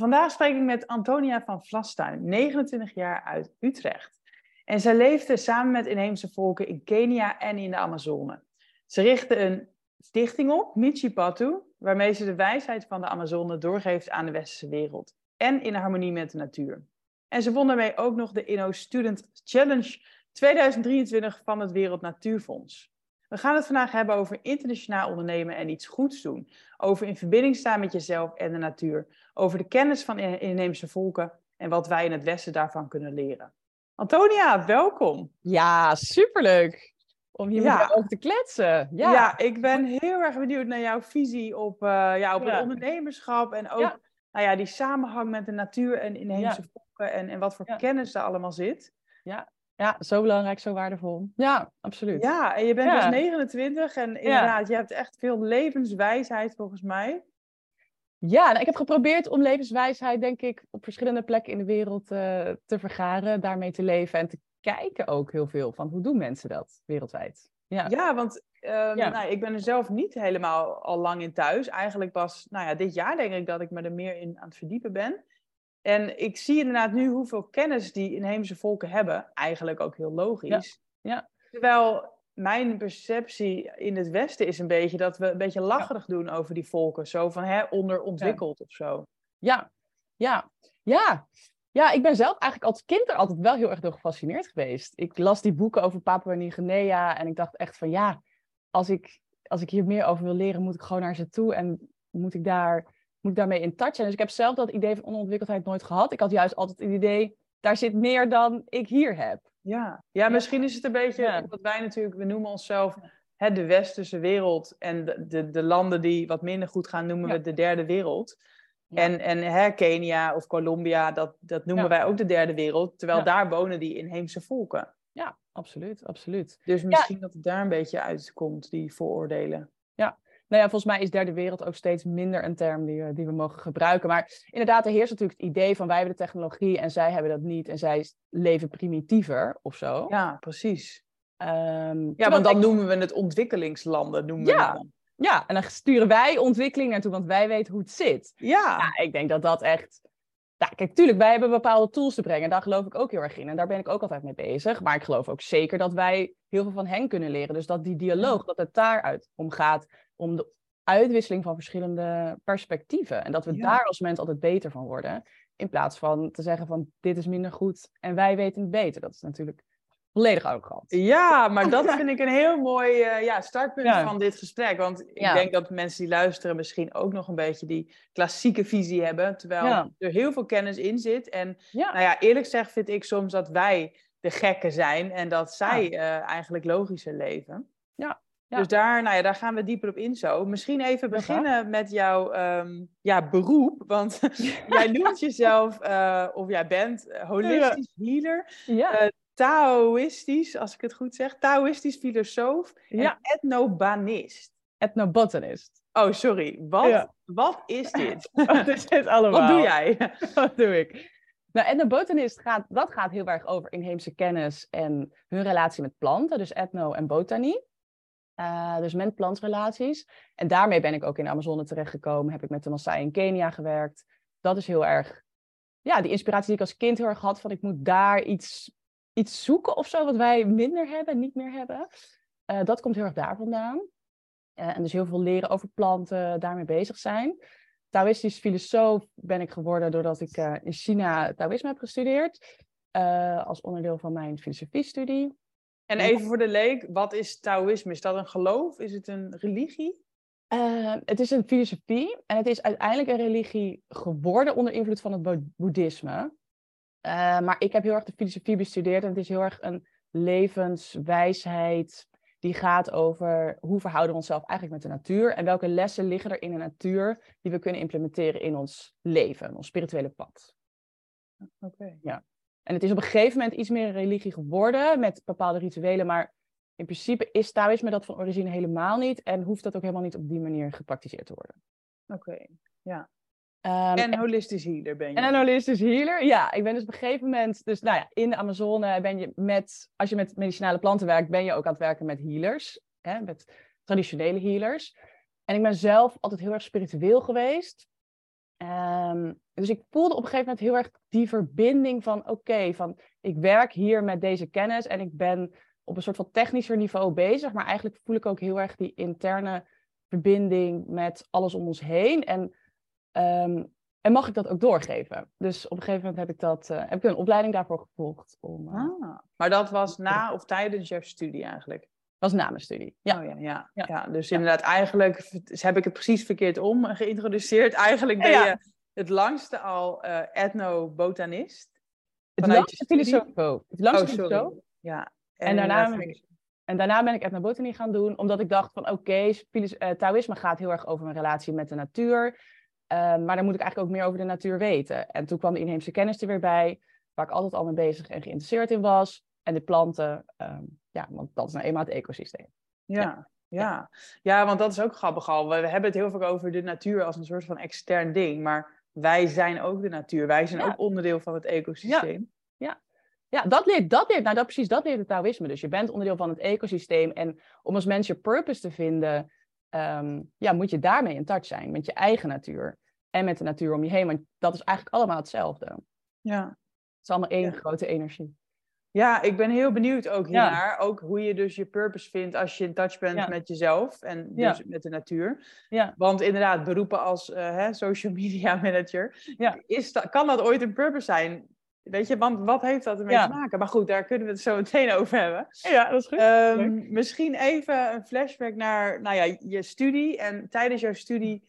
Vandaag spreek ik met Antonia van Vlastuin, 29 jaar uit Utrecht. En zij leefde samen met inheemse volken in Kenia en in de Amazone. Ze richtte een stichting op, Michipatu, waarmee ze de wijsheid van de Amazone doorgeeft aan de westerse wereld. En in harmonie met de natuur. En ze won daarmee ook nog de Inno Student Challenge 2023 van het Wereld Natuurfonds. We gaan het vandaag hebben over internationaal ondernemen en iets goeds doen. Over in verbinding staan met jezelf en de natuur. Over de kennis van inheemse volken en wat wij in het Westen daarvan kunnen leren. Antonia, welkom. Ja, superleuk om hier ja. met jou over te kletsen. Ja. ja. ik ben heel erg benieuwd naar jouw visie op, uh, ja, op het ondernemerschap en ook Nou ja, die samenhang met de natuur en inheemse volken en, en wat voor kennis er allemaal zit. Ja, ja, zo belangrijk, zo waardevol. Ja, absoluut. Ja, en je bent dus 29 en inderdaad, je hebt echt veel levenswijsheid volgens mij. Ja, nou, ik heb geprobeerd om levenswijsheid, denk ik, op verschillende plekken in de wereld uh, te vergaren, daarmee te leven en te kijken ook heel veel van hoe doen mensen dat wereldwijd. Ja, ja want um, Nou, ik ben er zelf niet helemaal al lang in thuis. Eigenlijk pas, nou ja, dit jaar denk ik dat ik me er meer in aan het verdiepen ben. En ik zie inderdaad nu hoeveel kennis die inheemse volken hebben. Eigenlijk ook heel logisch. Ja. ja. Terwijl mijn perceptie in het Westen is een beetje dat we een beetje lacherig doen over die volken. Zo van hè, onderontwikkeld ja. of zo. Ja, ja, ja. Ja, ik ben zelf eigenlijk als kind er altijd wel heel erg door gefascineerd geweest. Ik las die boeken over Papua Nieuw-Guinea en ik dacht echt van ja, als ik, als ik hier meer over wil leren, moet ik gewoon naar ze toe en moet ik daar moet ik daarmee in touch zijn. Dus ik heb zelf dat idee van onontwikkeldheid nooit gehad. Ik had juist altijd het idee, daar zit meer dan ik hier heb. Ja, ja misschien is het een beetje ja. wat wij natuurlijk, we noemen onszelf hè, de westerse wereld. En de, de, de, landen die wat minder goed gaan, noemen we de derde wereld. En, en hè, Kenia of Colombia, dat, dat noemen wij ook de derde wereld. Terwijl daar wonen die inheemse volken. Ja, absoluut, absoluut. Dus misschien dat het daar een beetje uitkomt, die vooroordelen. Nou ja, volgens mij is derde wereld ook steeds minder een term die, we, die we mogen gebruiken. Maar inderdaad, er heerst natuurlijk het idee van wij hebben de technologie en zij hebben dat niet. En zij leven primitiever of zo. Ja, precies. Um, ja, want dan noemen we het ontwikkelingslanden. Noemen ja. we dan. ja, en dan sturen wij ontwikkeling naartoe, want wij weten hoe het zit. Ja. ja ik denk dat dat echt... Nou, kijk, tuurlijk, wij hebben bepaalde tools te brengen. Daar geloof ik ook heel erg in. En daar ben ik ook altijd mee bezig. Maar ik geloof ook zeker dat wij heel veel van hen kunnen leren. Dus dat die dialoog, dat het daaruit om gaat om de uitwisseling van verschillende perspectieven. En dat we daar als mens altijd beter van worden. In plaats van te zeggen van dit is minder goed en wij weten het beter. Dat is natuurlijk volledig arrogant. Ja, maar dat vind ik een heel mooi uh, ja, startpunt van dit gesprek. Want ik denk dat mensen die luisteren misschien ook nog een beetje die klassieke visie hebben. Terwijl er heel veel kennis in zit. En nou ja, eerlijk gezegd vind ik soms dat wij de gekken zijn en dat zij uh, eigenlijk logischer leven. Ja, dus daar, nou ja, daar gaan we dieper op in zo. Misschien even beginnen met jouw um, ja, beroep. Want jij noemt jezelf, uh, of jij bent holistisch healer. Ja. Uh, Taoïstisch, als ik het goed zeg. Taoïstisch filosoof en etnobanist. Etnobotanist. Oh, sorry. Wat, wat is dit? wat is dit allemaal? Wat doe jij? wat doe ik? Nou, etnobotanist gaat, dat gaat heel erg over inheemse kennis en hun relatie met planten. Dus etno en botanie. Uh, dus mens-plantrelaties. En daarmee ben ik ook in de Amazone terechtgekomen. Heb ik met de Maasai in Kenia gewerkt. Dat is heel erg, ja, die inspiratie die ik als kind heel erg had. Van ik moet daar iets, iets zoeken of zo, wat wij minder hebben, niet meer hebben. Uh, dat komt heel erg daar vandaan. Uh, en dus heel veel leren over planten, daarmee bezig zijn. Taoïstisch filosoof ben ik geworden doordat ik in China Taoïsme heb gestudeerd. als onderdeel van mijn filosofiestudie. En even voor de leek, wat is Taoïsme? Is dat een geloof? Is het een religie? Uh, het is een filosofie en het is uiteindelijk een religie geworden onder invloed van het boeddhisme. Uh, maar ik heb heel erg de filosofie bestudeerd en het is heel erg een levenswijsheid. Die gaat over hoe verhouden we onszelf eigenlijk met de natuur en welke lessen liggen er in de natuur die we kunnen implementeren in ons leven, ons spirituele pad. Oké. Ja. En het is op een gegeven moment iets meer een religie geworden met bepaalde rituelen, maar in principe is Taoïsme dat van origine helemaal niet en hoeft dat ook helemaal niet op die manier gepraktiseerd te worden. Oké, ja. Ehm, en holistisch healer ben je. En een holistisch healer, ja. Ik ben dus op een gegeven moment, dus nou ja, in de Amazone ben je met, als je met medicinale planten werkt, ben je ook aan het werken met healers, hè, met traditionele healers. En ik ben zelf altijd heel erg spiritueel geweest. Ehm, dus ik voelde op een gegeven moment heel erg die verbinding van, oké, van ik werk hier met deze kennis en ik ben op een soort van technischer niveau bezig, maar eigenlijk voel ik ook heel erg die interne verbinding met alles om ons heen. En Ehm, en mag ik dat ook doorgeven? Dus op een gegeven moment heb ik, dat, uh, heb ik een opleiding daarvoor gevolgd. Om, uh, ah, maar dat was na of tijdens je studie eigenlijk? Dat was na mijn studie, ja. Oh, ja, ja, ja. ja, dus inderdaad, eigenlijk heb ik het precies verkeerd om geïntroduceerd. Eigenlijk ben je het langste al uh, etnobotanist. Het langste filosoof. Het langste oh. Ja. En, en daarna ben ik... En daarna ben ik etnobotanie gaan doen, omdat ik dacht van oké, okay, Taoïsme gaat heel erg over mijn relatie met de natuur. Ehm, maar dan moet ik eigenlijk ook meer over de natuur weten. En toen kwam de inheemse kennis er weer bij, waar ik altijd al mee bezig en geïnteresseerd in was. En de planten, um, ja, want dat is nou eenmaal het ecosysteem. Ja, ja. ja. want dat is ook grappig al. We hebben het heel vaak over de natuur als een soort van extern ding. Maar wij zijn ook de natuur. Wij zijn ook onderdeel van het ecosysteem. Ja, ja. dat leert, dat leert, nou dat precies, dat leert het Taoïsme. Dus je bent onderdeel van het ecosysteem. En om als mens je purpose te vinden, um, ja, moet je daarmee in touch zijn. Met je eigen natuur en met de natuur om je heen. Want dat is eigenlijk allemaal hetzelfde. Ja. Het is allemaal één grote energie. Ja, ik ben heel benieuwd ook hiernaar. Ook hoe je dus je purpose vindt als je in touch bent met jezelf en dus met de natuur. Ja. Want inderdaad, beroepen als uh, hè, social media manager, is dat, kan dat ooit een purpose zijn? Weet je, want wat heeft dat ermee te maken? Maar goed, daar kunnen we het zo meteen over hebben. Ja, dat is goed. Um, misschien even een flashback naar nou ja, je studie. En tijdens jouw studie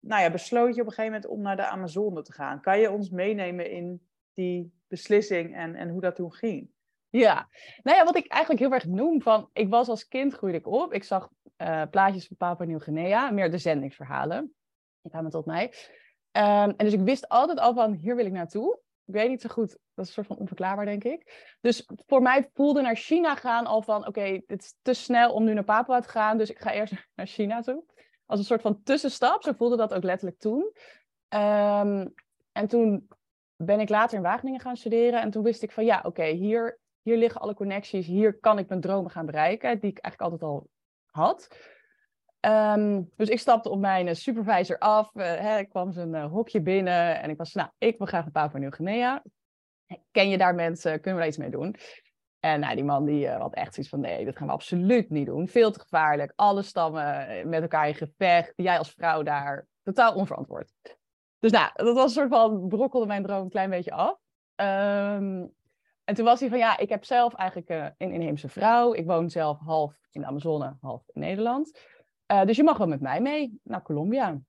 nou ja, besloot je op een gegeven moment om naar de Amazone te gaan. Kan je ons meenemen in die beslissing en, en hoe dat toen ging? Ja, nou ja, wat ik eigenlijk heel erg noem van, ik was als kind groeide ik op, ik zag uh, plaatjes van Papua Nieuw-Guinea, meer de zendingsverhalen, die kwamen tot mij. Um, en dus ik wist altijd al van, hier wil ik naartoe. Ik weet niet zo goed, dat is een soort van onverklaarbaar, denk ik. Dus voor mij voelde naar China gaan al van, oké, het is te snel om nu naar Papua te gaan, dus ik ga eerst naar China toe als een soort van tussenstap. Zo voelde dat ook letterlijk toen. Ehm, en toen ben ik later in Wageningen gaan studeren. En toen wist ik van ja, oké, hier, hier liggen alle connecties. Hier kan ik mijn dromen gaan bereiken, die ik eigenlijk altijd al had. Ehm, dus ik stapte op mijn eh, supervisor af. Uh, hè, ik kwam zijn uh, hokje binnen en ik was, nou, ik wil graag een Papua Nieuw-Guinea. Ken je daar mensen? Kunnen we daar iets mee doen? En nou, die man die had echt zoiets van, nee, dat gaan we absoluut niet doen. Veel te gevaarlijk. Alle stammen eh, met elkaar in gevecht. Jij als vrouw daar, totaal onverantwoord. Dus nou, dat was een soort van, brokkelde mijn droom een klein beetje af. Um, en toen was hij van, ja, ik heb zelf eigenlijk uh, een inheemse vrouw. Ik woon zelf half in de Amazone, half in Nederland. Uh, dus je mag wel met mij mee naar Colombia.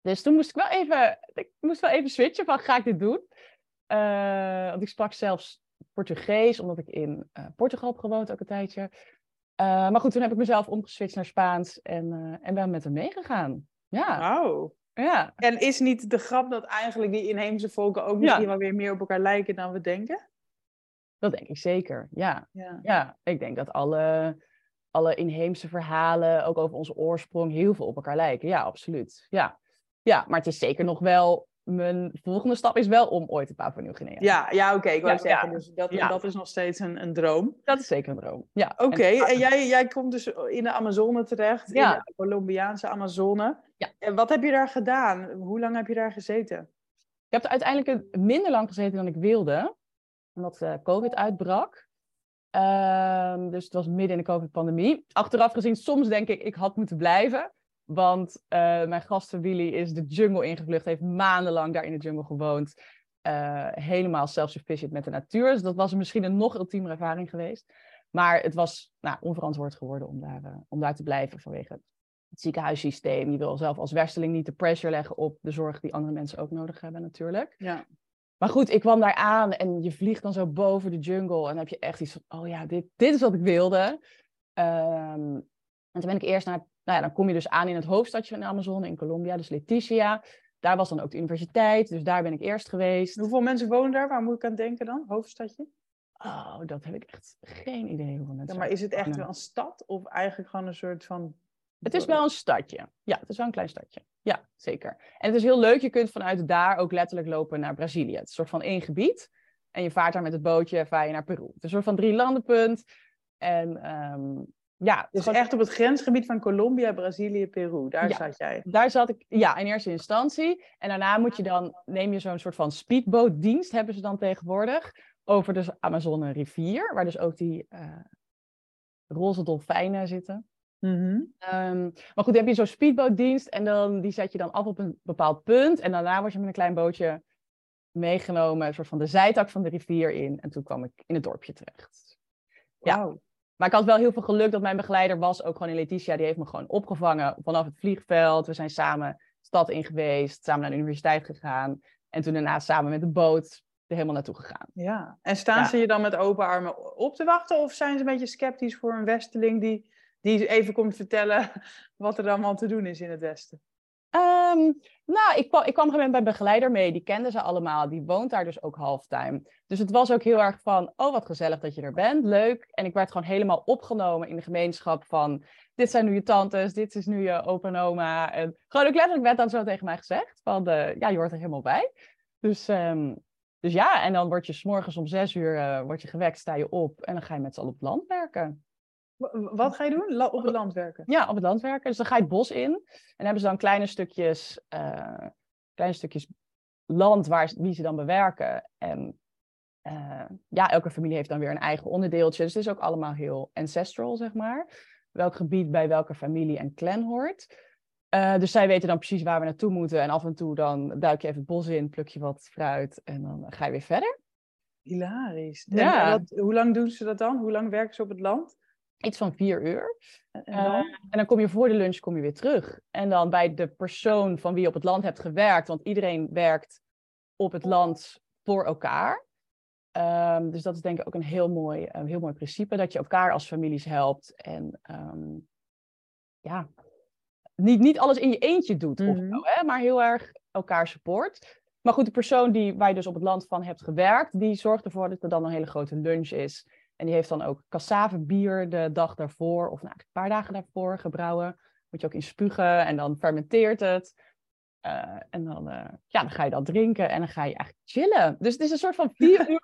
Dus toen moest ik wel even, ik moest wel even switchen van, ga ik dit doen? Uh, want ik sprak zelfs Portugees, omdat ik in Portugal heb gewoond ook een tijdje. Maar goed, toen heb ik mezelf omgeswitcht naar Spaans en, en ben met hem meegegaan. Ja. Wauw. Ja. En is niet de grap dat eigenlijk die inheemse volken ook misschien ja. wel weer meer op elkaar lijken dan we denken? Dat denk ik zeker, ja. Ja, ja ik denk dat alle, alle inheemse verhalen, ook over onze oorsprong, heel veel op elkaar lijken. Ja, absoluut. Ja. ja, maar het is zeker nog wel mijn volgende stap is wel om ooit een Papua Nieuw-Guinea Ja, ja oké. ik wou ja, zeggen, dus dat, dat is nog steeds een, een droom. Dat is zeker een droom, ja. Oké, en, jij, jij komt dus in de Amazone terecht, in de Colombiaanse Amazone. Ja. En wat heb je daar gedaan? Hoe lang heb je daar gezeten? Ik heb er uiteindelijk minder lang gezeten dan ik wilde, omdat uh, COVID uitbrak. Uh, dus het was midden in de COVID-pandemie. Achteraf gezien, soms denk ik, ik had moeten blijven. Want uh, mijn gastfamilie is de jungle ingevlucht, heeft maandenlang daar in de jungle gewoond. Uh, helemaal self-sufficient met de natuur. Dus dat was misschien een nog ultiemere ervaring geweest. Maar het was nou, onverantwoord geworden om daar, uh, om daar te blijven vanwege het ziekenhuissysteem. Je wil zelf als wersteling niet de pressure leggen op de zorg die andere mensen ook nodig hebben natuurlijk. Ja. Maar goed, ik kwam daar aan en je vliegt dan zo boven de jungle en dan heb je echt iets van, oh ja, dit, dit is wat ik wilde. Ehm, en toen ben ik eerst naar, nou ja, dan kom je dus aan in het hoofdstadje van de Amazone in Colombia, dus Leticia. Daar was dan ook de universiteit, dus daar ben ik eerst geweest. Hoeveel mensen wonen daar? Waar moet ik aan denken dan? Hoofdstadje? Oh, dat heb ik echt geen idee hoeveel mensen. Ja, maar is het echt wel een stad of eigenlijk gewoon een soort van. Het is wel een stadje. Ja, het is wel een klein stadje. Ja, zeker. En het is heel leuk. Je kunt vanuit daar ook letterlijk lopen naar Brazilië. Het is een soort van één gebied. En je vaart daar met het bootje, vaar je naar Peru. Het is een soort van drie landenpunt. En um, ja. Dus echt op het grensgebied van Colombia, Brazilië, Peru. Daar zat jij. Daar zat ik, ja, in eerste instantie. En daarna moet je dan, neem je zo'n soort van speedbootdienst, hebben ze dan tegenwoordig. Over de Amazone rivier, waar dus ook die uh, roze dolfijnen zitten. Mm maar goed, dan heb je zo'n speedbootdienst en dan, die zet je dan af op een bepaald punt. En daarna word je met een klein bootje meegenomen, een soort van de zijtak van de rivier in. En toen kwam ik in het dorpje terecht. Ja. Maar ik had wel heel veel geluk dat mijn begeleider was, ook gewoon in Letitia. Die heeft me gewoon opgevangen vanaf het vliegveld. We zijn samen stad in geweest, samen naar de universiteit gegaan. En toen daarna samen met de boot er helemaal naartoe gegaan. Ja, en staan ze je dan met open armen op te wachten? Of zijn ze een beetje sceptisch voor een Westeling die, die even komt vertellen wat er allemaal te doen is in het Westen? Ehm, nou, ik kwam, ik kwam met mijn begeleider mee. Die kenden ze allemaal. Die woont daar dus ook halftime. Dus het was ook heel erg van, oh wat gezellig dat je er bent. Leuk. En ik werd gewoon helemaal opgenomen in de gemeenschap van, dit zijn nu je tantes, dit is nu je opa en oma. En gewoon ook letterlijk werd dan zo tegen mij gezegd van, uh, ja, je hoort er helemaal bij. Dus, um, dus ja, en dan word je s'morgens om zes uur uh, word je gewekt, sta je op en dan ga je met z'n allen op land werken. Wat ga je doen? op het land werken? Ja, op het land werken. Dus dan ga je het bos in. En hebben ze dan kleine stukjes, uh, kleine stukjes land waar, die ze dan bewerken. En uh, ja, elke familie heeft dan weer een eigen onderdeeltje. Dus het is ook allemaal heel ancestral, zeg maar. Welk gebied bij welke familie en clan hoort. Uh, dus zij weten dan precies waar we naartoe moeten. En af en toe dan duik je even het bos in, pluk je wat fruit en dan ga je weer verder. Hilarisch. Ja. En, wat, hoe lang doen ze dat dan? Hoe lang werken ze op het land? Iets van vier uur. En dan? Uh, en dan kom je voor de lunch kom je weer terug. En dan bij de persoon van wie je op het land hebt gewerkt, want iedereen werkt op het land voor elkaar. Um, dus dat is denk ik ook een heel mooi, een heel mooi principe, dat je elkaar als families helpt. En um, ja, niet, niet alles in je eentje doet, mm -hmm. of mhm. hè, maar heel erg elkaar support. Maar goed, de persoon die, waar je dus op het land van hebt gewerkt, die zorgt ervoor dat er dan een hele grote lunch is. En die heeft dan ook bier de dag daarvoor, of nou, een paar dagen daarvoor gebrouwen. Moet je ook in spugen en dan fermenteert het. Uh, en dan, uh, ja, dan ga je dat drinken en dan ga je eigenlijk chillen. Dus het is een soort van vier uur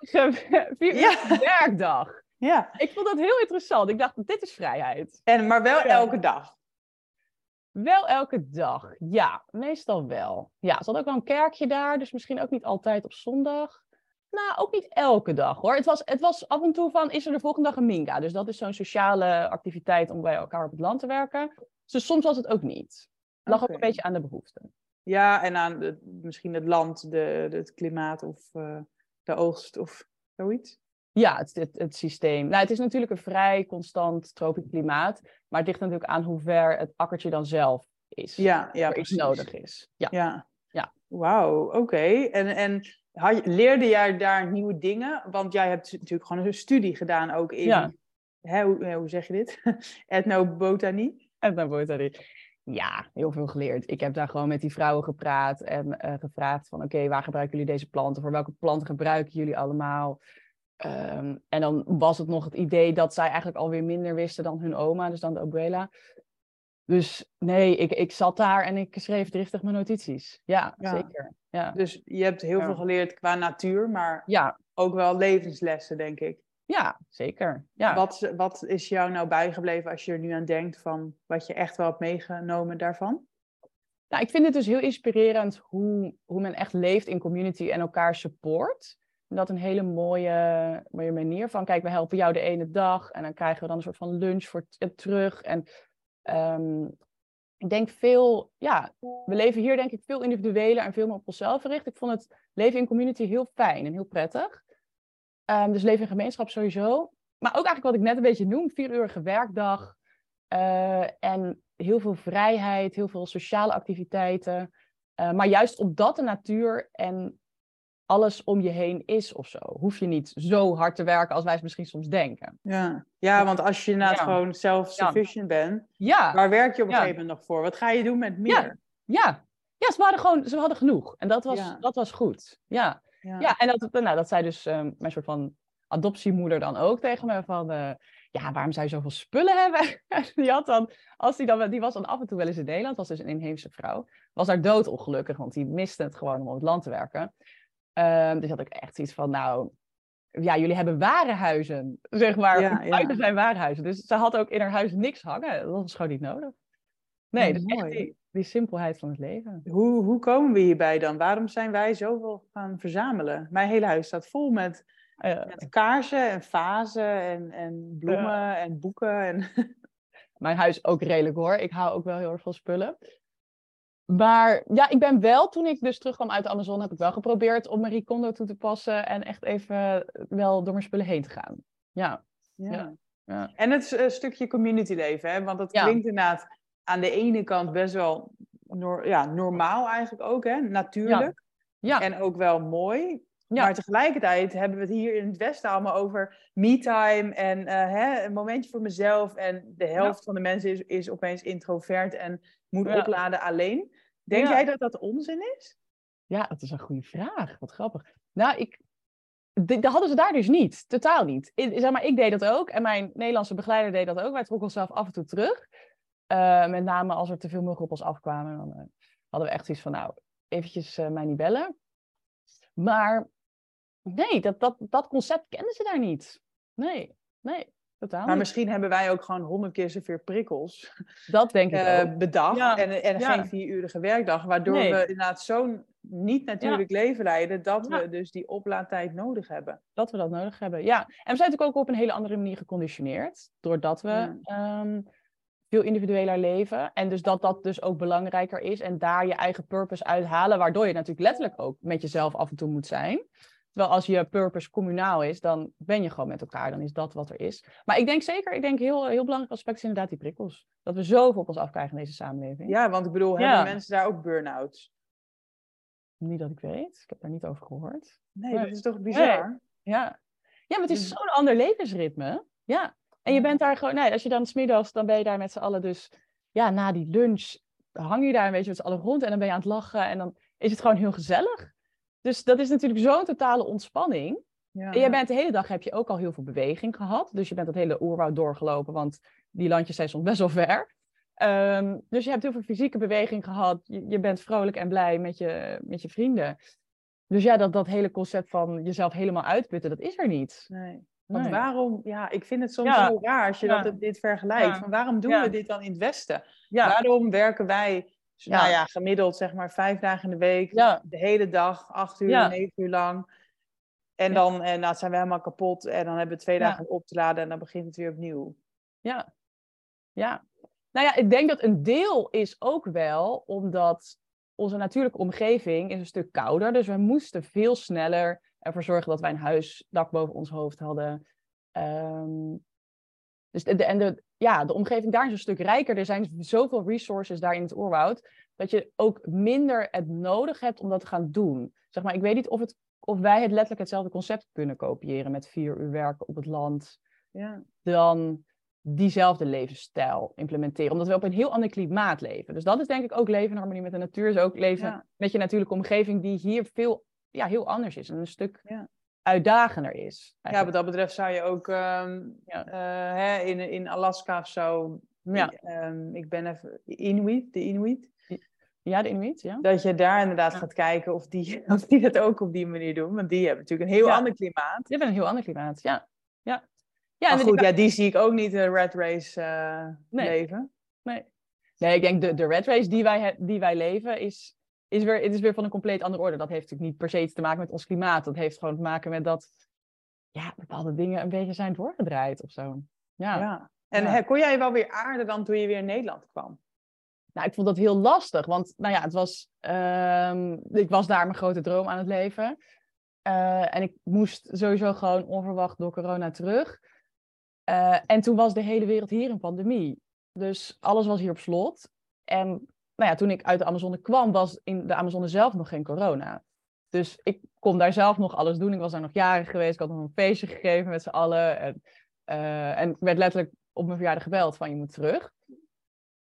werkdag. Ja. Ik vond dat heel interessant. Ik dacht, dit is vrijheid. En, maar wel elke dag? Wel elke dag, ja. Meestal wel. Ja, er zat ook wel een kerkje daar, dus misschien ook niet altijd op zondag. Nou, ook niet elke dag hoor. Het was, het was af en toe van, is er de volgende dag een minga? Dus dat is zo'n sociale activiteit om bij elkaar op het land te werken. Dus soms was het ook niet. Het lag ook een beetje aan de behoeften. Ja, en aan de, misschien het land, de, het klimaat of uh, de oogst of zoiets. Ja, het, het, het, systeem. Nou, het is natuurlijk een vrij constant tropisch klimaat. Maar het ligt natuurlijk aan hoe ver het akkertje dan zelf is. Ja, ja iets nodig is. Ja. ja. ja. Wauw, oké. En, en leerde jij daar nieuwe dingen? Want jij hebt natuurlijk gewoon een studie gedaan ook in, ja. hè, hoe, hoe, zeg je dit? Ethnobotanie? Ethnobotanie. Ja, heel veel geleerd. Ik heb daar gewoon met die vrouwen gepraat en uh, gevraagd van oké, waar gebruiken jullie deze planten? Voor welke planten gebruiken jullie allemaal? Um, en dan was het nog het idee dat zij eigenlijk alweer minder wisten dan hun oma, dus dan de abuela. Dus nee, ik, ik zat daar en ik schreef driftig mijn notities. Ja, zeker. Ja. Dus je hebt heel veel geleerd qua natuur, maar ja. ook wel levenslessen, denk ik. Ja, zeker. Ja. Wat, wat is jou nou bijgebleven als je er nu aan denkt van wat je echt wel hebt meegenomen daarvan? Nou, ik vind het dus heel inspirerend hoe, hoe men echt leeft in community en elkaar support. En dat een hele mooie, mooie manier van, kijk, we helpen jou de ene dag en dan krijgen we dan een soort van lunch voor terug. En um, ik denk veel, ja, we leven hier denk ik veel individueler en veel meer op onszelf gericht. Ik vond het leven in community heel fijn en heel prettig. Um, dus leven in gemeenschap sowieso. Maar ook eigenlijk wat ik net een beetje noem, vieruurige werkdag. Uh, en heel veel vrijheid, heel veel sociale activiteiten. Uh, maar juist omdat de natuur en alles om je heen is of zo. Hoef je niet zo hard te werken als wij het misschien soms denken. Ja, ja want als je inderdaad Ja. gewoon self-sufficient bent, Ja, waar werk je op een gegeven moment nog voor? Wat ga je doen met meer? ja. Ja, ze hadden gewoon, ze hadden genoeg. En dat was, dat was goed. Ja. Ja. En dat, nou, dat zei dus ehm, mijn soort van adoptiemoeder dan ook tegen me van... eh, ja, waarom zou je zoveel spullen hebben? die, had dan, als die, dan, die was dan af en toe wel eens in Nederland, was dus een inheemse vrouw. Was daar doodongelukkig, want die miste het gewoon om op het land te werken. Ehm, dus had ik echt zoiets van, nou... Ja, jullie hebben warenhuizen, zeg maar. Ja, zijn warenhuizen. Dus ze had ook in haar huis niks hangen. Dat was gewoon niet nodig. Nee, Ja, dus echt mooi. die, die simpelheid van het leven. Hoe, hoe komen we hierbij dan? Waarom zijn wij zoveel gaan verzamelen? Mijn hele huis staat vol met, met kaarsen en vazen en, en bloemen en boeken. En... mijn huis ook redelijk hoor. Ik hou ook wel heel erg van spullen. Maar ja, ik ben wel, toen ik dus terugkwam uit de Amazon, heb ik wel geprobeerd om Marie Kondo toe te passen en echt even wel door mijn spullen heen te gaan. Ja, Ja. ja. En het eh, stukje community leven, hè? want dat Ja. klinkt inderdaad aan de ene kant best wel ja, normaal eigenlijk ook, hè? natuurlijk. ja, En ook wel mooi. Ja. Maar tegelijkertijd hebben we het hier in het Westen allemaal over me-time en eh, hè, een momentje voor mezelf. En de helft van de mensen is, is opeens introvert en moet Ja. opladen alleen. Denk Ja. jij dat dat onzin is? ja, dat is een goede vraag. Wat grappig. Nou, ik, dat hadden ze daar dus niet. Totaal niet. Ik, zeg maar, ik deed dat ook en mijn Nederlandse begeleider deed dat ook. Wij trokken onszelf af en toe terug. Eh, met name als er te veel muggen op ons afkwamen. Dan eh, hadden we echt zoiets van, nou, eventjes eh, mij niet bellen. Maar nee, dat, dat, dat concept kenden ze daar niet. Nee, nee, totaal Maar misschien hebben wij ook gewoon honderd keer zoveel prikkels Dat denk ik eh, ook. bedacht. Ja. En, en Ja. geen vierurige werkdag. Waardoor Nee. we inderdaad zo'n niet natuurlijk leven leiden. Dat Ja. we dus die oplaadtijd nodig hebben. Dat we dat nodig hebben, ja. En we zijn natuurlijk ook op een hele andere manier geconditioneerd. Doordat we Ja. ehm, veel individueler leven. En dus dat dat dus ook belangrijker is. En daar je eigen purpose uithalen. Waardoor je natuurlijk letterlijk ook met jezelf af en toe moet zijn. Terwijl als je purpose communaal is, dan ben je gewoon met elkaar. Dan is dat wat er is. Maar ik denk zeker, ik denk heel, heel belangrijk aspect is inderdaad die prikkels. Dat we zoveel op ons afkrijgen in deze samenleving. Ja, want ik bedoel, Ja. hebben mensen daar ook burn-outs? Niet dat ik weet. Ik heb daar niet over gehoord. Nee, dat is toch bizar? Ja, ja maar het is zo'n ander levensritme. Ja. En je bent daar gewoon, nee, als je dan smiddags, dan ben je daar met z'n allen dus, ja, na die lunch hang je daar een beetje met z'n allen rond en dan ben je aan het lachen en dan is het gewoon heel gezellig. Dus dat is natuurlijk zo'n totale ontspanning. Ja. En jij bent de hele dag, heb je ook al heel veel beweging gehad. Dus je bent het hele oerwoud doorgelopen, want die landjes zijn soms best wel ver. Ehm, dus je hebt heel veel fysieke beweging gehad. Je, je bent vrolijk en blij met je, met je vrienden. Dus ja, dat, dat hele concept van jezelf helemaal uitputten, dat is er niet. Nee. Want Nee. waarom, ja, ik vind het soms Ja. zo raar als je Ja. dat, dit vergelijkt. Van waarom doen we dit dan in het Westen? Ja, Waarom werken wij, Ja. nou ja, gemiddeld zeg maar vijf dagen in de week, ja, de hele dag, acht uur, Ja. negen uur lang. En dan en, nou, zijn we helemaal kapot en dan hebben we twee dagen om op te laden en dan begint het weer opnieuw. ja, ja. Nou ja, ik denk dat een deel is ook wel omdat onze natuurlijke omgeving is een stuk kouder. Dus we moesten veel sneller ervoor zorgen dat wij een huis, dak boven ons hoofd hadden. Ehm, dus de, de- en de, ja, de omgeving daar is een stuk rijker. Er zijn zoveel resources daar in het oerwoud. Dat je ook minder het nodig hebt om dat te gaan doen. Zeg maar, ik weet niet of, het, of wij het letterlijk hetzelfde concept kunnen kopiëren met vier uur werken op het land. Ja. Dan diezelfde levensstijl implementeren. Omdat we op een heel ander klimaat leven. Dus dat is denk ik ook leven in harmonie met de natuur. Is ook leven Ja. met je natuurlijke omgeving die hier veel ja, heel anders is. En een stuk Ja. Uitdagender is. ja, wat dat betreft zou je ook ehm, Ja. eh, hè, in, in Alaska of zo, Ja. ehm, ik ben even, Inuit, de Inuit. ja, de Inuit, ja. Dat je daar inderdaad Ja. gaat kijken of die, of die dat ook op die manier doen. Want die hebben natuurlijk een heel Ja. ander klimaat. Je bent een heel ander klimaat, ja. Ja, ja maar goed, die- ja, die zie ik ook niet een red race eh, Nee. leven. Nee. nee, ik denk de, de red race die wij, die wij leven is, is, weer, het is weer van een compleet andere orde. Dat heeft natuurlijk niet per se iets te maken met ons klimaat. Dat heeft gewoon te maken met dat ja, bepaalde dingen een beetje zijn doorgedraaid of zo. Ja. Ja. En Ja. kon jij wel weer aarden dan toen je weer in Nederland kwam? Nou, ik vond dat heel lastig, want nou ja, het was, ehm, ik was daar mijn grote droom aan het leven. Eh, en ik moest sowieso gewoon onverwacht door corona terug. Eh, en toen was de hele wereld hier in pandemie. Dus alles was hier op slot. En nou ja, toen ik uit de Amazone kwam, was in de Amazone zelf nog geen corona. Dus ik kon daar zelf nog alles doen. Ik was daar nog jaren geweest. Ik had nog een feestje gegeven met z'n allen. En, uh, en ik werd letterlijk op mijn verjaardag gebeld van je moet terug.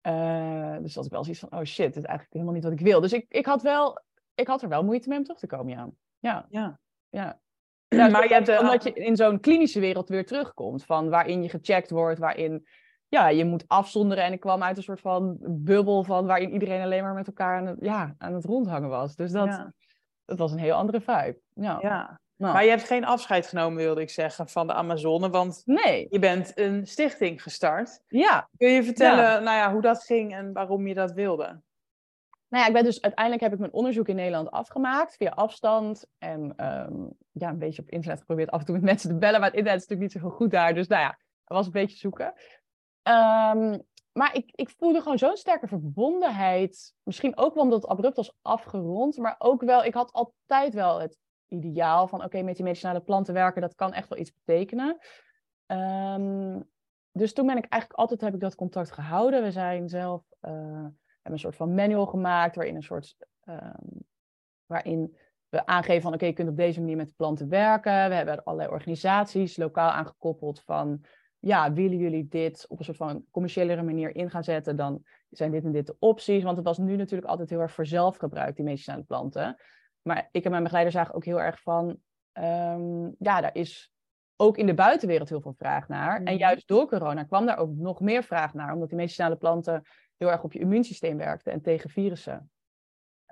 Uh, dus dat ik wel zoiets van, oh shit, dit is eigenlijk helemaal niet wat ik wil. Dus ik, ik, had, wel, ik had er wel moeite mee om terug te komen, ja. Ja. Ja. ja. Ja, maar je hebt, omdat je in zo'n klinische wereld weer terugkomt, van waarin je gecheckt wordt, waarin ja, je moet afzonderen. En ik kwam uit een soort van bubbel van waarin iedereen alleen maar met elkaar aan het, ja, aan het rondhangen was. Dus dat, dat was een heel andere vibe. Ja. ja. Nou. Maar je hebt geen afscheid genomen, wilde ik zeggen, van de Amazone. Want nee. je bent een stichting gestart. Ja. Kun je vertellen Nou ja, hoe dat ging en waarom je dat wilde? Nou ja, ik ben dus uiteindelijk heb ik mijn onderzoek in Nederland afgemaakt via afstand. En um, ja, een beetje op internet geprobeerd af en toe met mensen te bellen. Maar het internet is natuurlijk niet zo goed daar. Dus nou ja, dat was een beetje zoeken. Um, maar ik, ik voelde gewoon zo'n sterke verbondenheid. Misschien ook wel omdat het abrupt was afgerond. Maar ook wel, ik had altijd wel het ideaal van... oké, met die medicinale planten werken, dat kan echt wel iets betekenen. Um, dus toen ben ik eigenlijk altijd heb ik dat contact gehouden. We zijn zelf... Uh, hebben een soort van manual gemaakt... waarin een soort... Um, waarin we aangeven van... oké, je kunt op deze manier met de planten werken. We hebben allerlei organisaties lokaal aangekoppeld van ja, willen jullie dit op een soort van commerciëlere manier in gaan zetten, dan zijn dit en dit de opties. Want het was nu natuurlijk altijd heel erg voor zelfgebruik, die medicinale planten. Maar ik en mijn begeleider zagen ook heel erg van, um, ja, daar is ook in de buitenwereld heel veel vraag naar. En mhm. juist door corona kwam daar ook nog meer vraag naar, omdat die medicinale planten heel erg op je immuunsysteem werkten en tegen virussen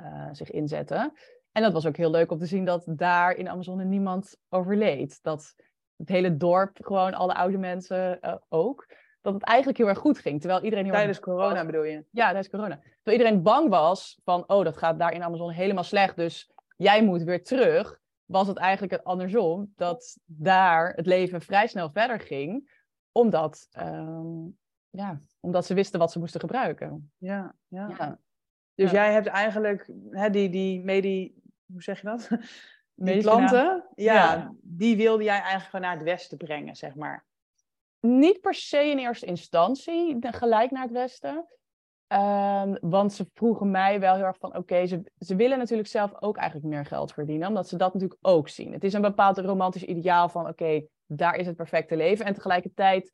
uh, zich inzetten. En dat was ook heel leuk om te zien dat daar in Amazone niemand overleed. Dat het hele dorp, gewoon alle oude mensen uh, ook, dat het eigenlijk heel erg goed ging. Terwijl iedereen heel Tijdens corona bedoel je? Ja, tijdens corona. Terwijl iedereen bang was van, oh, dat gaat daar in Amazon helemaal slecht, dus jij moet weer terug. Was het eigenlijk het andersom, dat daar het leven vrij snel verder ging, omdat, um, ja, omdat ze wisten wat ze moesten gebruiken. Ja, ja. ja. Dus jij hebt eigenlijk hè, die, die medi... Hoe zeg je dat? Die planten, ja, die wilde jij eigenlijk gewoon naar het westen brengen, zeg maar. Niet per se in eerste instantie gelijk naar het westen. Um, want ze vroegen mij wel heel erg van, oké, ze, ze willen natuurlijk zelf ook eigenlijk meer geld verdienen, omdat ze dat natuurlijk ook zien. Het is een bepaald romantisch ideaal van, oké, daar is het perfecte leven. En tegelijkertijd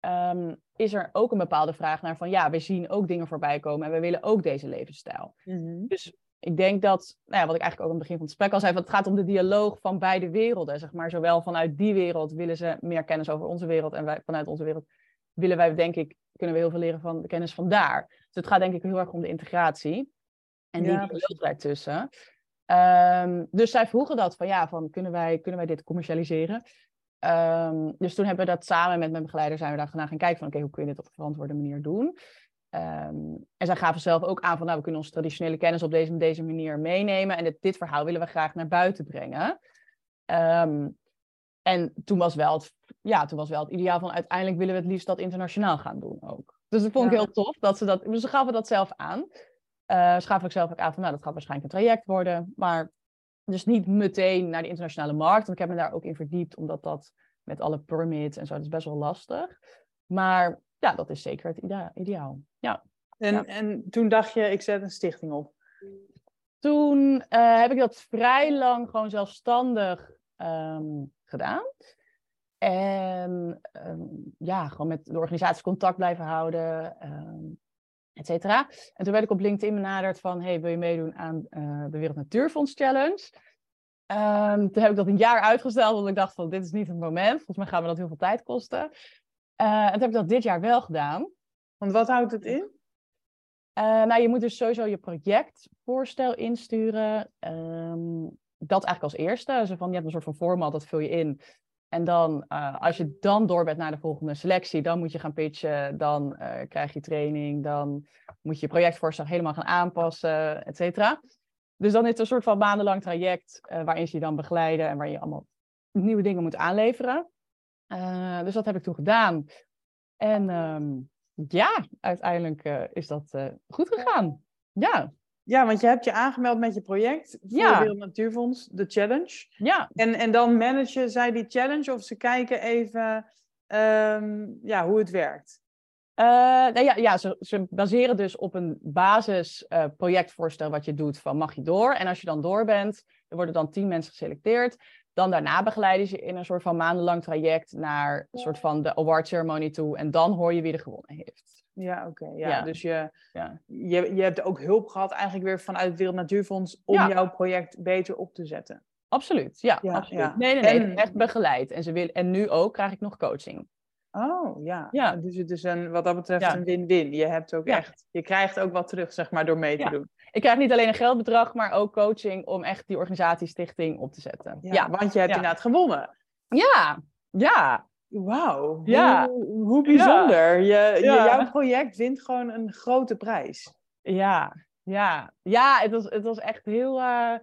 um, is er ook een bepaalde vraag naar van, ja, we zien ook dingen voorbij komen en we willen ook deze levensstijl. Mm -hmm. Dus ik denk dat, nou ja, wat ik eigenlijk ook aan het begin van het gesprek al zei, het gaat om de dialoog van beide werelden. Zeg maar. Zowel vanuit die wereld willen ze meer kennis over onze wereld en wij, vanuit onze wereld willen wij, denk ik, kunnen we heel veel leren van de kennis van daar. Dus het gaat denk ik heel erg om de integratie en die ja, dialoog daartussen. Um, dus zij vroegen dat van ja, van kunnen wij, kunnen wij dit commercialiseren? Um, dus toen hebben we dat samen met mijn begeleider zijn we daar gaan kijken van oké, hoe kun je dit op een verantwoorde manier doen? Um, en zij gaven zelf ook aan van, nou, we kunnen onze traditionele kennis op deze, deze manier meenemen. En dit, dit verhaal willen we graag naar buiten brengen. Um, en toen was, wel het, ja, toen was wel het ideaal van, uiteindelijk willen we het liefst dat internationaal gaan doen ook. Dus dat vond ik heel tof, dat ze dat, dus ze gaven dat zelf aan. Uh, ze gaven ook zelf ook aan van, nou, dat gaat waarschijnlijk een traject worden. Maar dus niet meteen naar de internationale markt. Want ik heb me daar ook in verdiept, omdat dat met alle permits en zo, dat is best wel lastig. Maar ja, dat is zeker het ideaal. Ja. En, en toen dacht je, ik zet een stichting op? Toen uh, heb ik dat vrij lang gewoon zelfstandig um, gedaan. En um, ja, gewoon met de organisatie contact blijven houden, um, et cetera. En toen werd ik op LinkedIn benaderd van, hey, wil je meedoen aan uh, de Wereld Natuurfonds Challenge? Um, toen heb ik dat een jaar uitgesteld, want ik dacht van, dit is niet het moment. Volgens mij gaan we dat heel veel tijd kosten. En toen heb ik dat dit jaar wel gedaan. Want wat houdt het in? Uh, nou, je moet dus sowieso je projectvoorstel insturen. Um, dat eigenlijk als eerste. Dus van, je hebt een soort van format, dat vul je in. En dan, uh, als je dan door bent naar de volgende selectie, dan moet je gaan pitchen, dan uh, krijg je training, dan moet je je projectvoorstel helemaal gaan aanpassen, et cetera. Dus dan is het een soort van maandenlang traject uh, waarin ze je dan begeleiden en waar je allemaal nieuwe dingen moet aanleveren. Uh, dus dat heb ik toen gedaan. En um, ja, uiteindelijk uh, is dat uh, goed gegaan. Ja. Ja, want je hebt je aangemeld met je project voor ja. Wereld Natuurfonds, de challenge. Ja. En, en dan managen zij die challenge of ze kijken even um, ja, hoe het werkt. Uh, nou ja, ja ze, ze, baseren dus op een basisprojectvoorstel uh, wat je doet van mag je door. En als je dan door bent, er worden dan tien mensen geselecteerd. Dan daarna begeleiden ze in een soort van maandenlang traject naar een soort van de award ceremony toe. En dan hoor je wie er gewonnen heeft. Ja, oké. ja. Dus je, ja. Je, je hebt ook hulp gehad eigenlijk weer vanuit het Wereld Natuurfonds om jouw project beter op te zetten. Absoluut, ja. absoluut. Nee, nee, nee. Echt begeleid. En, ze wil, en nu ook krijg ik nog coaching. Oh, ja. ja. Dus het is een, wat dat betreft een win-win. Je hebt ook echt, je krijgt ook wat terug, zeg maar, door mee te doen. Ik krijg niet alleen een geldbedrag, maar ook coaching om echt die organisatiestichting op te zetten. Ja, want je hebt inderdaad gewonnen. Ja, ja. Wauw, ja. hoe, hoe bijzonder. Je, jouw project wint gewoon een grote prijs. Ja, ja. Ja, het was, het was echt heel... Uh...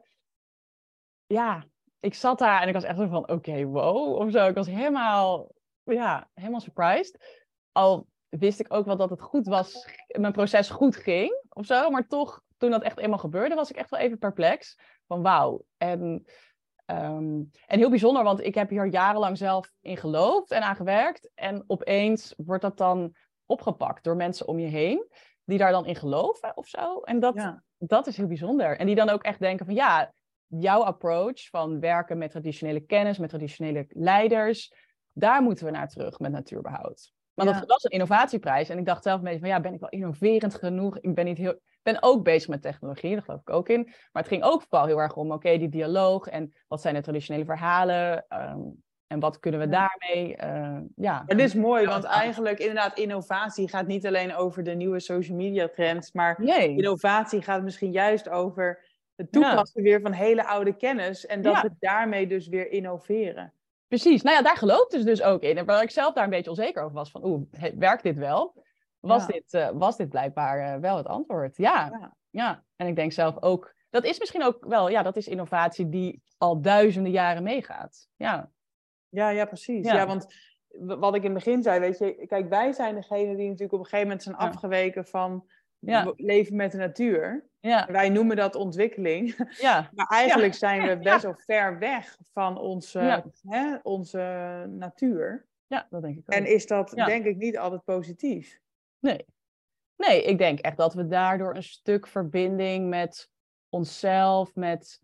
Ja, ik zat daar en ik was echt zo van, oké, wow, of zo. Ik was helemaal ja, helemaal surprised. Al wist ik ook wel dat het goed was, mijn proces goed ging of zo. Maar toch, toen dat echt eenmaal gebeurde, was ik echt wel even perplex. Van wauw. En, ehm, en heel bijzonder, want ik heb hier jarenlang zelf in geloofd en aan gewerkt. En opeens wordt dat dan opgepakt door mensen om je heen. Die daar dan in geloven of zo. En dat, dat is heel bijzonder. En die dan ook echt denken van ja, jouw approach van werken met traditionele kennis, met traditionele leiders daar moeten we naar terug met natuurbehoud. Maar dat was een innovatieprijs. En ik dacht zelf een beetje van, ja, ben ik wel innoverend genoeg? Ik ben, niet heel, ben ook bezig met technologie, daar geloof ik ook in. Maar het ging ook vooral heel erg om, oké, die dialoog. En wat zijn de traditionele verhalen? Ehm, en wat kunnen we daarmee? Uh, ja. Het is mooi, want eigenlijk inderdaad, innovatie gaat niet alleen over de nieuwe social media trends. Maar innovatie gaat misschien juist over het toepassen weer van hele oude kennis. En dat we daarmee dus weer innoveren. Precies. Nou ja, daar geloofde ze dus ook in. En waar ik zelf daar een beetje onzeker over was van, oeh, werkt dit wel? Was, dit, uh, was dit blijkbaar uh, wel het antwoord? Ja. ja. ja. En ik denk zelf ook, dat is misschien ook wel, ja, dat is innovatie die al duizenden jaren meegaat. Ja. Ja, ja, precies. Ja, want wat ik in het begin zei, weet je, kijk, wij zijn degene die natuurlijk op een gegeven moment zijn afgeweken van ja. leven met de natuur. Ja. Wij noemen dat ontwikkeling. Ja. maar eigenlijk zijn we best wel ver weg van onze, hè, onze natuur. Ja, dat denk ik ook. En is dat denk ik niet altijd positief? Nee. Nee, ik denk echt dat we daardoor een stuk verbinding met onszelf, met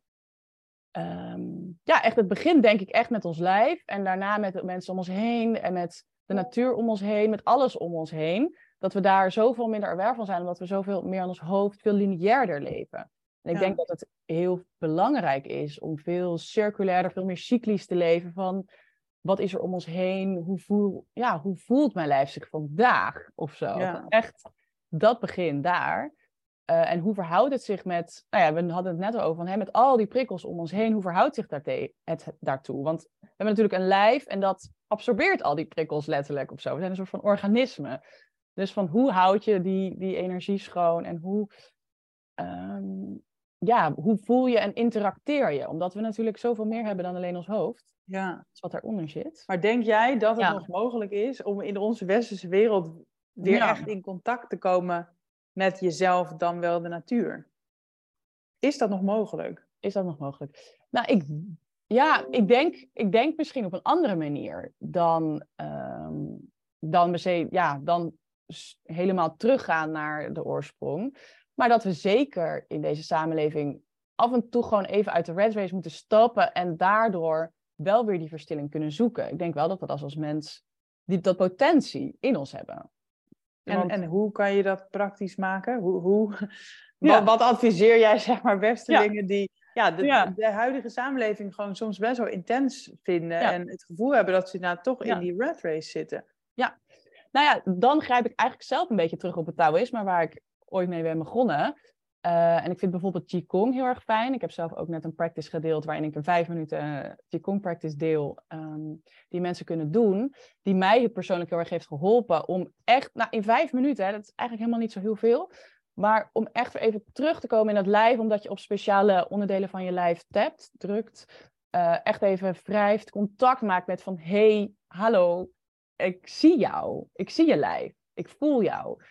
ehm, ja, echt het begin denk ik echt met ons lijf en daarna met de mensen om ons heen en met de natuur om ons heen, met alles om ons heen dat we daar zoveel minder aware van zijn, omdat we zoveel meer aan ons hoofd veel lineairder leven. En ik denk dat het heel belangrijk is om veel circulairder, veel meer cyclisch te leven van wat is er om ons heen, hoe, voel, ja, hoe voelt mijn lijf zich vandaag of zo. Echt dat begin daar. Uh, en hoe verhoudt het zich met, nou ja, we hadden het net over, van, hè, met al die prikkels om ons heen, hoe verhoudt zich het daartoe? Want we hebben natuurlijk een lijf en dat absorbeert al die prikkels letterlijk of zo. We zijn een soort van organisme. Dus van hoe houd je die, die energie schoon en hoe, ehm, ja, hoe voel je en interacteer je? Omdat we natuurlijk zoveel meer hebben dan alleen ons hoofd. Ja. Dat is wat daaronder zit. Maar denk jij dat het nog mogelijk is om in onze westerse wereld weer echt in contact te komen met jezelf dan wel de natuur? Is dat nog mogelijk? Is dat nog mogelijk? Nou, ik, ja, ik denk, ik denk misschien op een andere manier dan, um, dan, ja, dan helemaal teruggaan naar de oorsprong. Maar dat we zeker in deze samenleving af en toe gewoon even uit de red race moeten stappen en daardoor wel weer die verstilling kunnen zoeken. Ik denk wel dat we dat als mens die, dat potentie in ons hebben. En, en hoe kan je dat praktisch maken? Hoe, hoe, wat, wat, adviseer jij, zeg maar, westerlingen die ja, de, de, huidige samenleving gewoon soms best wel intens vinden en het gevoel hebben dat ze nou toch in die red race zitten? Nou ja, dan grijp ik eigenlijk zelf een beetje terug op het Taoïsme, waar ik ooit mee ben begonnen. Uh, en ik vind bijvoorbeeld Qigong heel erg fijn. Ik heb zelf ook net een practice gedeeld waarin ik een vijf minuten Qigong practice deel. Um, die mensen kunnen doen. Die mij persoonlijk heel erg heeft geholpen om echt, nou in vijf minuten, hè, dat is eigenlijk helemaal niet zo heel veel. Maar om echt weer even terug te komen in het lijf, omdat je op speciale onderdelen van je lijf tapt, drukt. Uh, echt even wrijft, contact maakt met van hey, hallo, ik zie jou, ik zie je lijf, ik voel jou.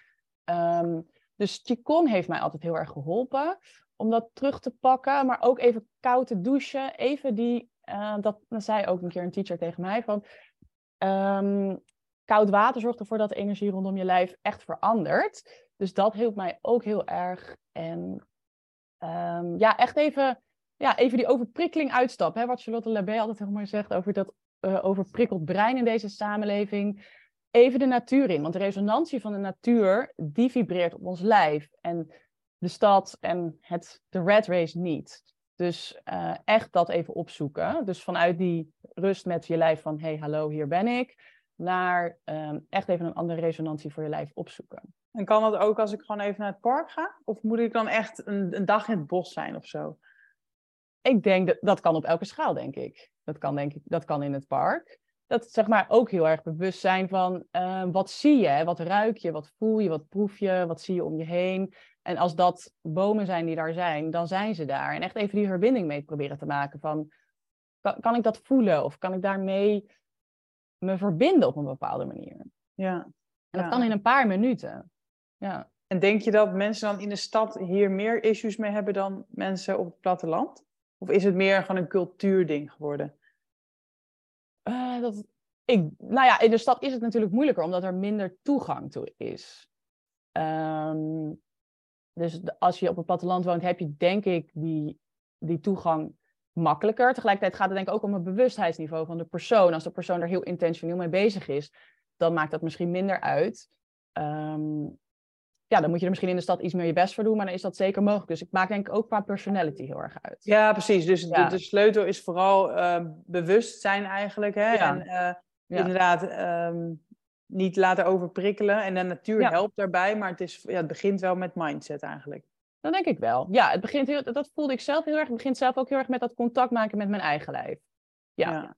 Um, dus Qigong heeft mij altijd heel erg geholpen om dat terug te pakken, maar ook even koud te douchen. Even die, uh, dat, zei ook een keer een teacher tegen mij van, um, koud water zorgt ervoor dat de energie rondom je lijf echt verandert. Dus dat hielp mij ook heel erg. En ehm, ja, echt even, ja, even die overprikkeling uitstappen. Hè? Wat Charlotte Labé altijd heel mooi zegt over dat uh, overprikkeld brein in deze samenleving. Even de natuur in. Want de resonantie van de natuur, die vibreert op ons lijf. En de stad en het, de red race niet. Dus uh, echt dat even opzoeken. Dus vanuit die rust met je lijf van... hey, hallo, hier ben ik naar um, echt even een andere resonantie voor je lijf opzoeken. En kan dat ook als ik gewoon even naar het park ga? Of moet ik dan echt een, een dag in het bos zijn of zo? Ik denk dat dat kan op elke schaal, denk ik. Dat kan, denk ik, dat kan in het park. Dat zeg maar ook heel erg bewust zijn van uh, wat zie je, wat ruik je, wat voel je, wat proef je, wat zie je om je heen. En als dat bomen zijn die daar zijn, dan zijn ze daar. En echt even die verbinding mee proberen te maken van, kan, kan ik dat voelen of kan ik daarmee me verbinden op een bepaalde manier. Ja. En dat kan in een paar minuten. Ja. En denk je dat mensen dan in de stad hier meer issues mee hebben dan mensen op het platteland? Of is het meer gewoon een cultuurding geworden? Uh, dat, ik, nou ja, in de stad is het natuurlijk moeilijker, omdat er minder toegang toe is. Um, dus als je op het platteland woont, heb je denk ik die, die toegang makkelijker. Tegelijkertijd gaat het denk ik ook om het bewustheidsniveau van de persoon. Als de persoon er heel intentioneel mee bezig is, dan maakt dat misschien minder uit. Um, ja, dan moet je er misschien in de stad iets meer je best voor doen, maar dan is dat zeker mogelijk. Dus ik maak denk ik ook qua personality heel erg uit. Ja, precies. Dus De, de, sleutel is vooral uh, bewustzijn eigenlijk. Hè? Ja. En uh, inderdaad um, niet laten overprikkelen. En de natuur helpt daarbij, maar het, is, ja, het begint wel met mindset eigenlijk. Dan denk ik wel. Ja, het begint heel, dat voelde ik zelf heel erg. Het begint zelf ook heel erg met dat contact maken met mijn eigen lijf. Ja.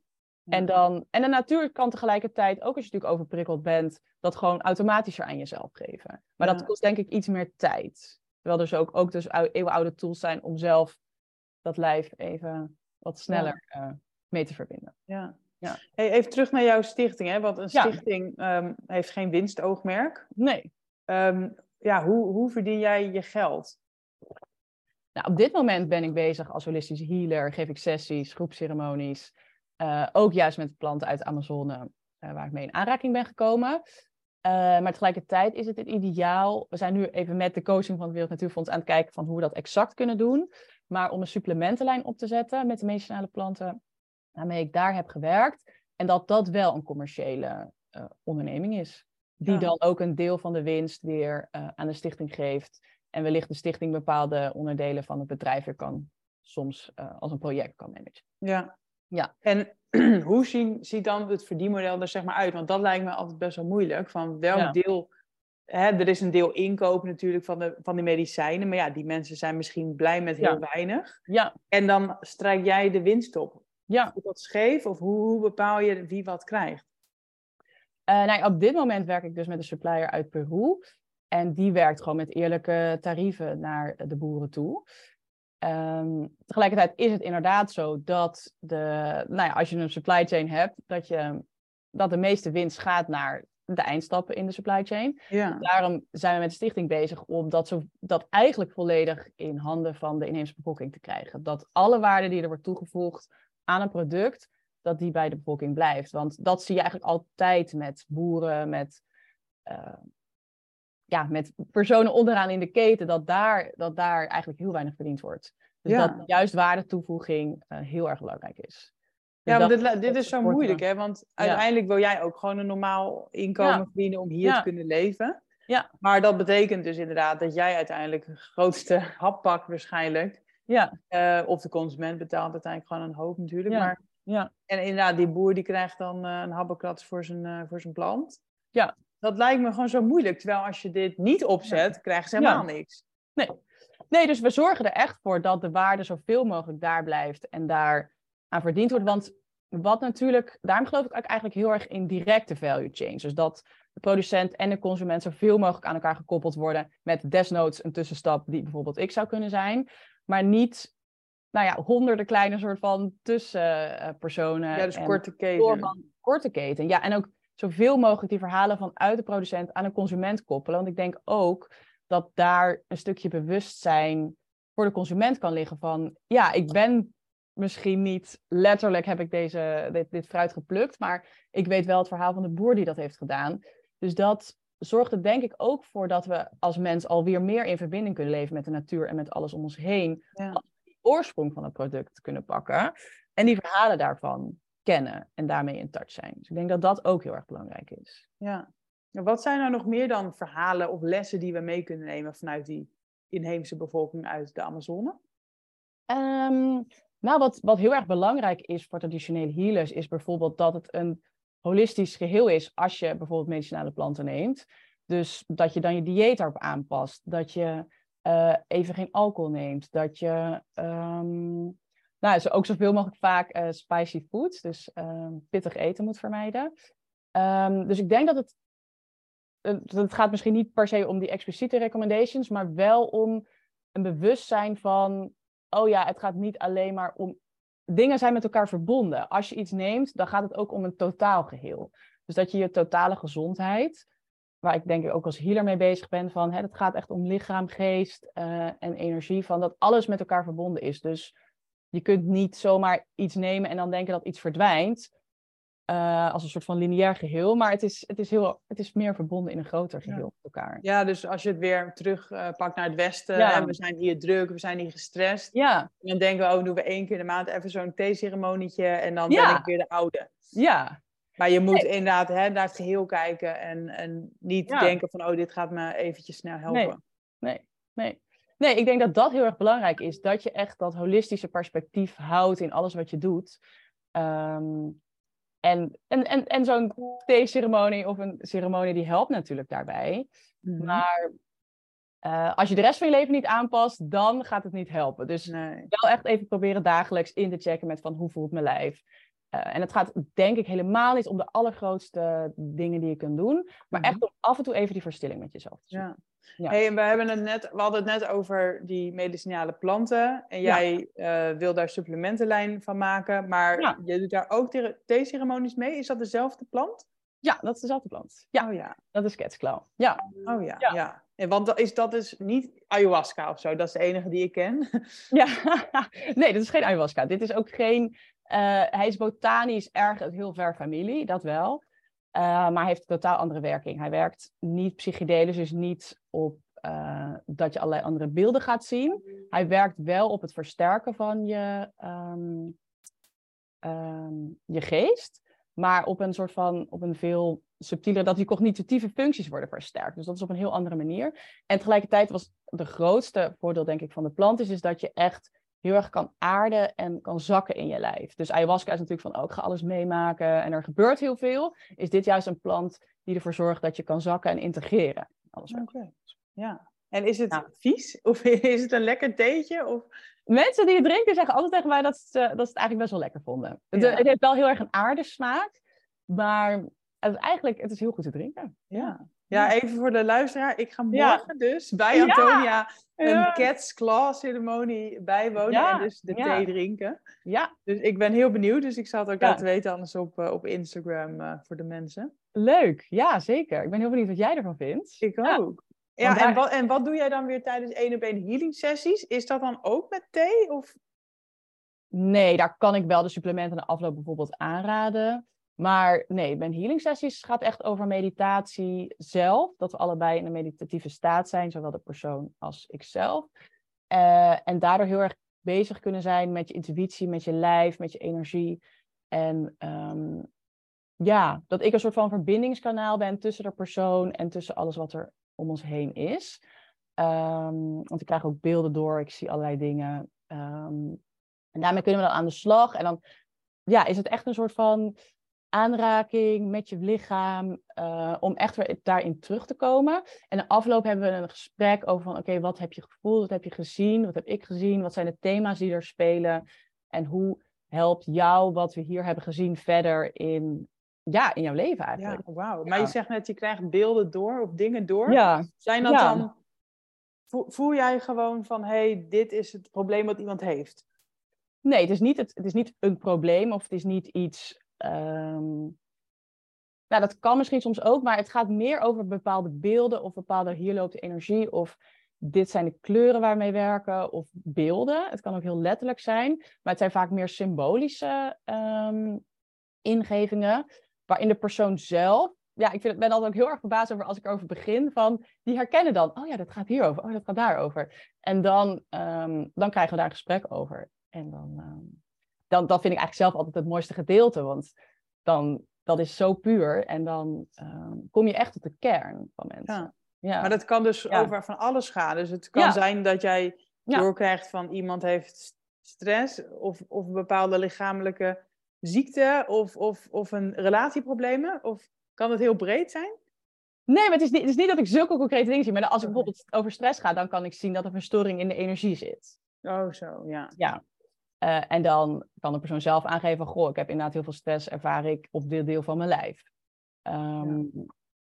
En, dan, en de natuur kan tegelijkertijd, ook als je natuurlijk overprikkeld bent, dat gewoon automatischer aan jezelf geven. Maar dat kost denk ik iets meer tijd. Terwijl er dus ook, ook dus eeuwenoude tools zijn om zelf dat lijf even wat sneller uh, mee te verbinden. Ja. Ja. Hey, even terug naar jouw stichting, hè? want een stichting um, heeft geen winstoogmerk. Nee. Um, ja, hoe, hoe verdien jij je geld? Nou, op dit moment ben ik bezig als holistische healer, geef ik sessies, groepceremonies. Uh, ook juist met planten uit de Amazone, uh, waar ik mee in aanraking ben gekomen. Uh, maar tegelijkertijd is het het ideaal. We zijn nu even met de coaching van het Wereld Natuurfonds aan het kijken van hoe we dat exact kunnen doen. Maar om een supplementenlijn op te zetten met de medicinale planten, waarmee ik daar heb gewerkt. En dat dat wel een commerciële onderneming is. Die dan ook een deel van de winst weer aan de stichting geeft. En wellicht de stichting bepaalde onderdelen van het bedrijf weer kan soms als een project kan managen. Ja, ja, en hoe zien, ziet dan het verdienmodel er zeg maar uit? Want dat lijkt me altijd best wel moeilijk. Van welk deel, hè, er is een deel inkoop natuurlijk van, de, van die medicijnen. Maar ja, die mensen zijn misschien blij met heel weinig. Ja. En dan strijk jij de winst op. Ja. Is dat scheef? Of hoe, hoe bepaal je wie wat krijgt? Uh, nou, op dit moment werk ik dus met een supplier uit Peru. En die werkt gewoon met eerlijke tarieven naar de boeren toe. Um, tegelijkertijd is het inderdaad zo dat de, nou ja, als je een supply chain hebt, dat, je, dat de meeste winst gaat naar de eindstappen in de supply chain. Ja. Daarom zijn we met de stichting bezig om dat, zo, dat eigenlijk volledig in handen van de inheemse bevolking te krijgen. Dat alle waarde die er wordt toegevoegd aan een product, dat die bij de bevolking blijft. Want dat zie je eigenlijk altijd met boeren, met uh, ja, met personen onderaan in de keten, dat daar, dat daar eigenlijk heel weinig verdiend wordt. Dus dat juist waardetoevoeging uh, heel erg belangrijk is. Dus ja, maar dit, dit is zo moeilijk, hè? Want uiteindelijk wil jij ook gewoon een normaal inkomen verdienen om hier te kunnen leven. Ja. Maar dat betekent dus inderdaad dat jij uiteindelijk de grootste hap pakt waarschijnlijk. Ja. Uh, of de consument betaalt uiteindelijk gewoon een hoop natuurlijk. Ja. Maar, ja. En inderdaad, die boer die krijgt dan uh, een habbekrats voor zijn, voor zijn plant. Ja dat lijkt me gewoon zo moeilijk. Terwijl als je dit niet opzet, ja. krijgen ze helemaal niks. Nee. nee, dus we zorgen er echt voor dat de waarde zoveel mogelijk daar blijft en daar aan verdiend wordt. Want wat natuurlijk, daarom geloof ik eigenlijk heel erg in directe value chain. Dus dat de producent en de consument zoveel mogelijk aan elkaar gekoppeld worden met desnoods een tussenstap die bijvoorbeeld ik zou kunnen zijn. Maar niet nou ja, honderden kleine soort van tussenpersonen. Ja, dus korte keten. Korte keten, ja. En ook zoveel mogelijk die verhalen vanuit de producent aan een consument koppelen. Want ik denk ook dat daar een stukje bewustzijn voor de consument kan liggen van, ja, ik ben misschien niet letterlijk heb ik deze, dit, dit fruit geplukt, maar ik weet wel het verhaal van de boer die dat heeft gedaan. Dus dat zorgt er denk ik ook voor dat we als mens alweer meer in verbinding kunnen leven met de natuur en met alles om ons heen. Ja. Als we die oorsprong van het product kunnen pakken en die verhalen daarvan kennen en daarmee in touch zijn. Dus ik denk dat dat ook heel erg belangrijk is. Ja. Wat zijn er nog meer dan verhalen of lessen die we mee kunnen nemen vanuit die inheemse bevolking uit de Amazone? Ehm, nou, wat, wat heel erg belangrijk is voor traditionele healers, is bijvoorbeeld dat het een holistisch geheel is als je bijvoorbeeld medicinale planten neemt. Dus dat je dan je dieet daarop aanpast, dat je eh, even geen alcohol neemt, dat je um, nou, ook zoveel mogelijk vaak uh, spicy foods, dus uh, pittig eten moet vermijden. Um, dus ik denk dat het, het gaat misschien niet per se om die expliciete recommendations, maar wel om een bewustzijn van, oh ja, het gaat niet alleen maar om dingen zijn met elkaar verbonden. Als je iets neemt, dan gaat het ook om een totaal geheel. Dus dat je je totale gezondheid, waar ik denk ik ook als healer mee bezig ben, van hè, het gaat echt om lichaam, geest uh, en energie, van dat alles met elkaar verbonden is. Dus je kunt niet zomaar iets nemen en dan denken dat iets verdwijnt. Uh, als een soort van lineair geheel, maar het is, het is, heel, het is meer verbonden in een groter geheel ja. met elkaar. Ja, dus als je het weer terug uh, pakt naar het westen, ja. en we zijn hier druk, we zijn hier gestrest. Ja. En dan denken we, oh, doen we één keer in de maand even zo'n theeceremonietje en dan ben ik weer de oude. Ja. Maar je moet nee. inderdaad hè, naar het geheel kijken en, en niet denken van, oh, dit gaat me eventjes snel helpen. Nee, nee, nee. Nee, ik denk dat dat heel erg belangrijk is. Dat je echt dat holistische perspectief houdt in alles wat je doet. Um, en, en, en, en zo'n theeceremonie of een ceremonie die helpt natuurlijk daarbij. Mm-hmm. Maar uh, als je de rest van je leven niet aanpast, dan gaat het niet helpen. Dus nee. wel echt even proberen dagelijks in te checken met van hoe voelt mijn lijf. Uh, en het gaat denk ik helemaal niet om de allergrootste dingen die je kunt doen. Maar Mm-hmm. echt om af en toe even die verstilling met jezelf te zoeken. Ja. Ja. Hey, en we, hebben het net, we hadden het net over die medicinale planten. En jij ja. uh, wil daar supplementenlijn van maken. Maar ja. je doet daar ook theeceremonies mee. Is dat dezelfde plant? Ja, dat is dezelfde plant. Ja, oh, ja. dat is ketsklauw. Ja. Oh ja, ja. En want is dat dus niet ayahuasca of zo? Dat is de enige die ik ken. Ja, nee, dat is geen ayahuasca. Dit is ook geen... Uh, hij is botanisch erg heel ver familie, dat wel. Uh, maar heeft een totaal andere werking. Hij werkt niet psychedelisch, dus niet op uh, dat je allerlei andere beelden gaat zien. Hij werkt wel op het versterken van je, um, um, je geest, maar op een soort van, op een veel subtieler, dat die cognitieve functies worden versterkt. Dus dat is op een heel andere manier. En tegelijkertijd was de grootste voordeel, denk ik, van de plant is, is dat je echt heel erg kan aarden en kan zakken in je lijf. Dus ayahuasca is natuurlijk van, oh, ik ga alles meemaken en er gebeurt heel veel. Is dit juist een plant die ervoor zorgt dat je kan zakken en integreren? Alles Oké, okay. ja. En is het vies? Of is het een lekker theetje? Of... Mensen die het drinken zeggen altijd tegen mij dat ze, dat ze het eigenlijk best wel lekker vonden. Ja. Het, het, heeft wel heel erg een aardesmaak, maar het is eigenlijk het is heel goed te drinken. Ja. Ja, even voor de luisteraar. Ik ga morgen ja. dus bij Antonia een. Cat's Claw ceremonie bijwonen ja. en dus de thee drinken. Ja. Dus ik ben heel benieuwd, dus ik zal het ook laten weten anders op, uh, op Instagram uh, voor de mensen. Leuk, ja zeker. Ik ben heel benieuwd wat jij ervan vindt. Ik ook. Ja, daar... en, wat, en wat doe jij dan weer tijdens één op één healing sessies? Is dat dan ook met thee? Of? Nee, daar kan ik wel de supplementen na afloop bijvoorbeeld aanraden. Maar nee, mijn healing sessies gaat echt over meditatie zelf. Dat we allebei in een meditatieve staat zijn, zowel de persoon als ikzelf. Uh, en daardoor heel erg bezig kunnen zijn met je intuïtie, met je lijf, met je energie. En um, ja, dat ik een soort van verbindingskanaal ben tussen de persoon en tussen alles wat er om ons heen is. Um, want ik krijg ook beelden door, ik zie allerlei dingen. Um, en daarmee kunnen we dan aan de slag. En dan ja, is het echt een soort van aanraking met je lichaam, uh, om echt weer daarin terug te komen. En de afloop hebben we een gesprek over van, oké, okay, wat heb je gevoeld, wat heb je gezien, wat heb ik gezien, wat zijn de thema's die er spelen en hoe helpt jou wat we hier hebben gezien verder in, ja, in jouw leven eigenlijk. Ja, wauw. Maar je zegt net, je krijgt beelden door of dingen door. Ja. Zijn dat ja. dan, voel jij gewoon van, hé, hey, dit is het probleem wat iemand heeft? Nee, het is niet, het, het is niet een probleem of het is niet iets Um, nou, dat kan misschien soms ook, maar het gaat meer over bepaalde beelden of bepaalde hier loopt de energie of dit zijn de kleuren waarmee werken of beelden. Het kan ook heel letterlijk zijn, maar het zijn vaak meer symbolische ehm, ingevingen, waarin de persoon zelf, ja, ik vind, ben altijd ook heel erg verbaasd over als ik erover begin, van die herkennen dan, oh ja, dat gaat hierover, oh dat gaat daarover. En dan, ehm, dan krijgen we daar een gesprek over. En dan, dan, dat vind ik eigenlijk zelf altijd het mooiste gedeelte, want dan, dat is zo puur en dan kom je echt tot de kern van mensen. Ja. Ja. Maar dat kan dus over van alles gaan. Dus het kan zijn dat jij doorkrijgt van iemand heeft stress of, of een bepaalde lichamelijke ziekte of, of, of een relatieproblemen? Of kan het heel breed zijn? Nee, maar het is, niet, het is niet dat ik zulke concrete dingen zie. Maar als ik bijvoorbeeld over stress ga, dan kan ik zien dat er een verstoring in de energie zit. Oh, zo, ja. Ja. Uh, en dan kan de persoon zelf aangeven: Goh, ik heb inderdaad heel veel stress, ervaar ik op dit deel van mijn lijf. Um, ja.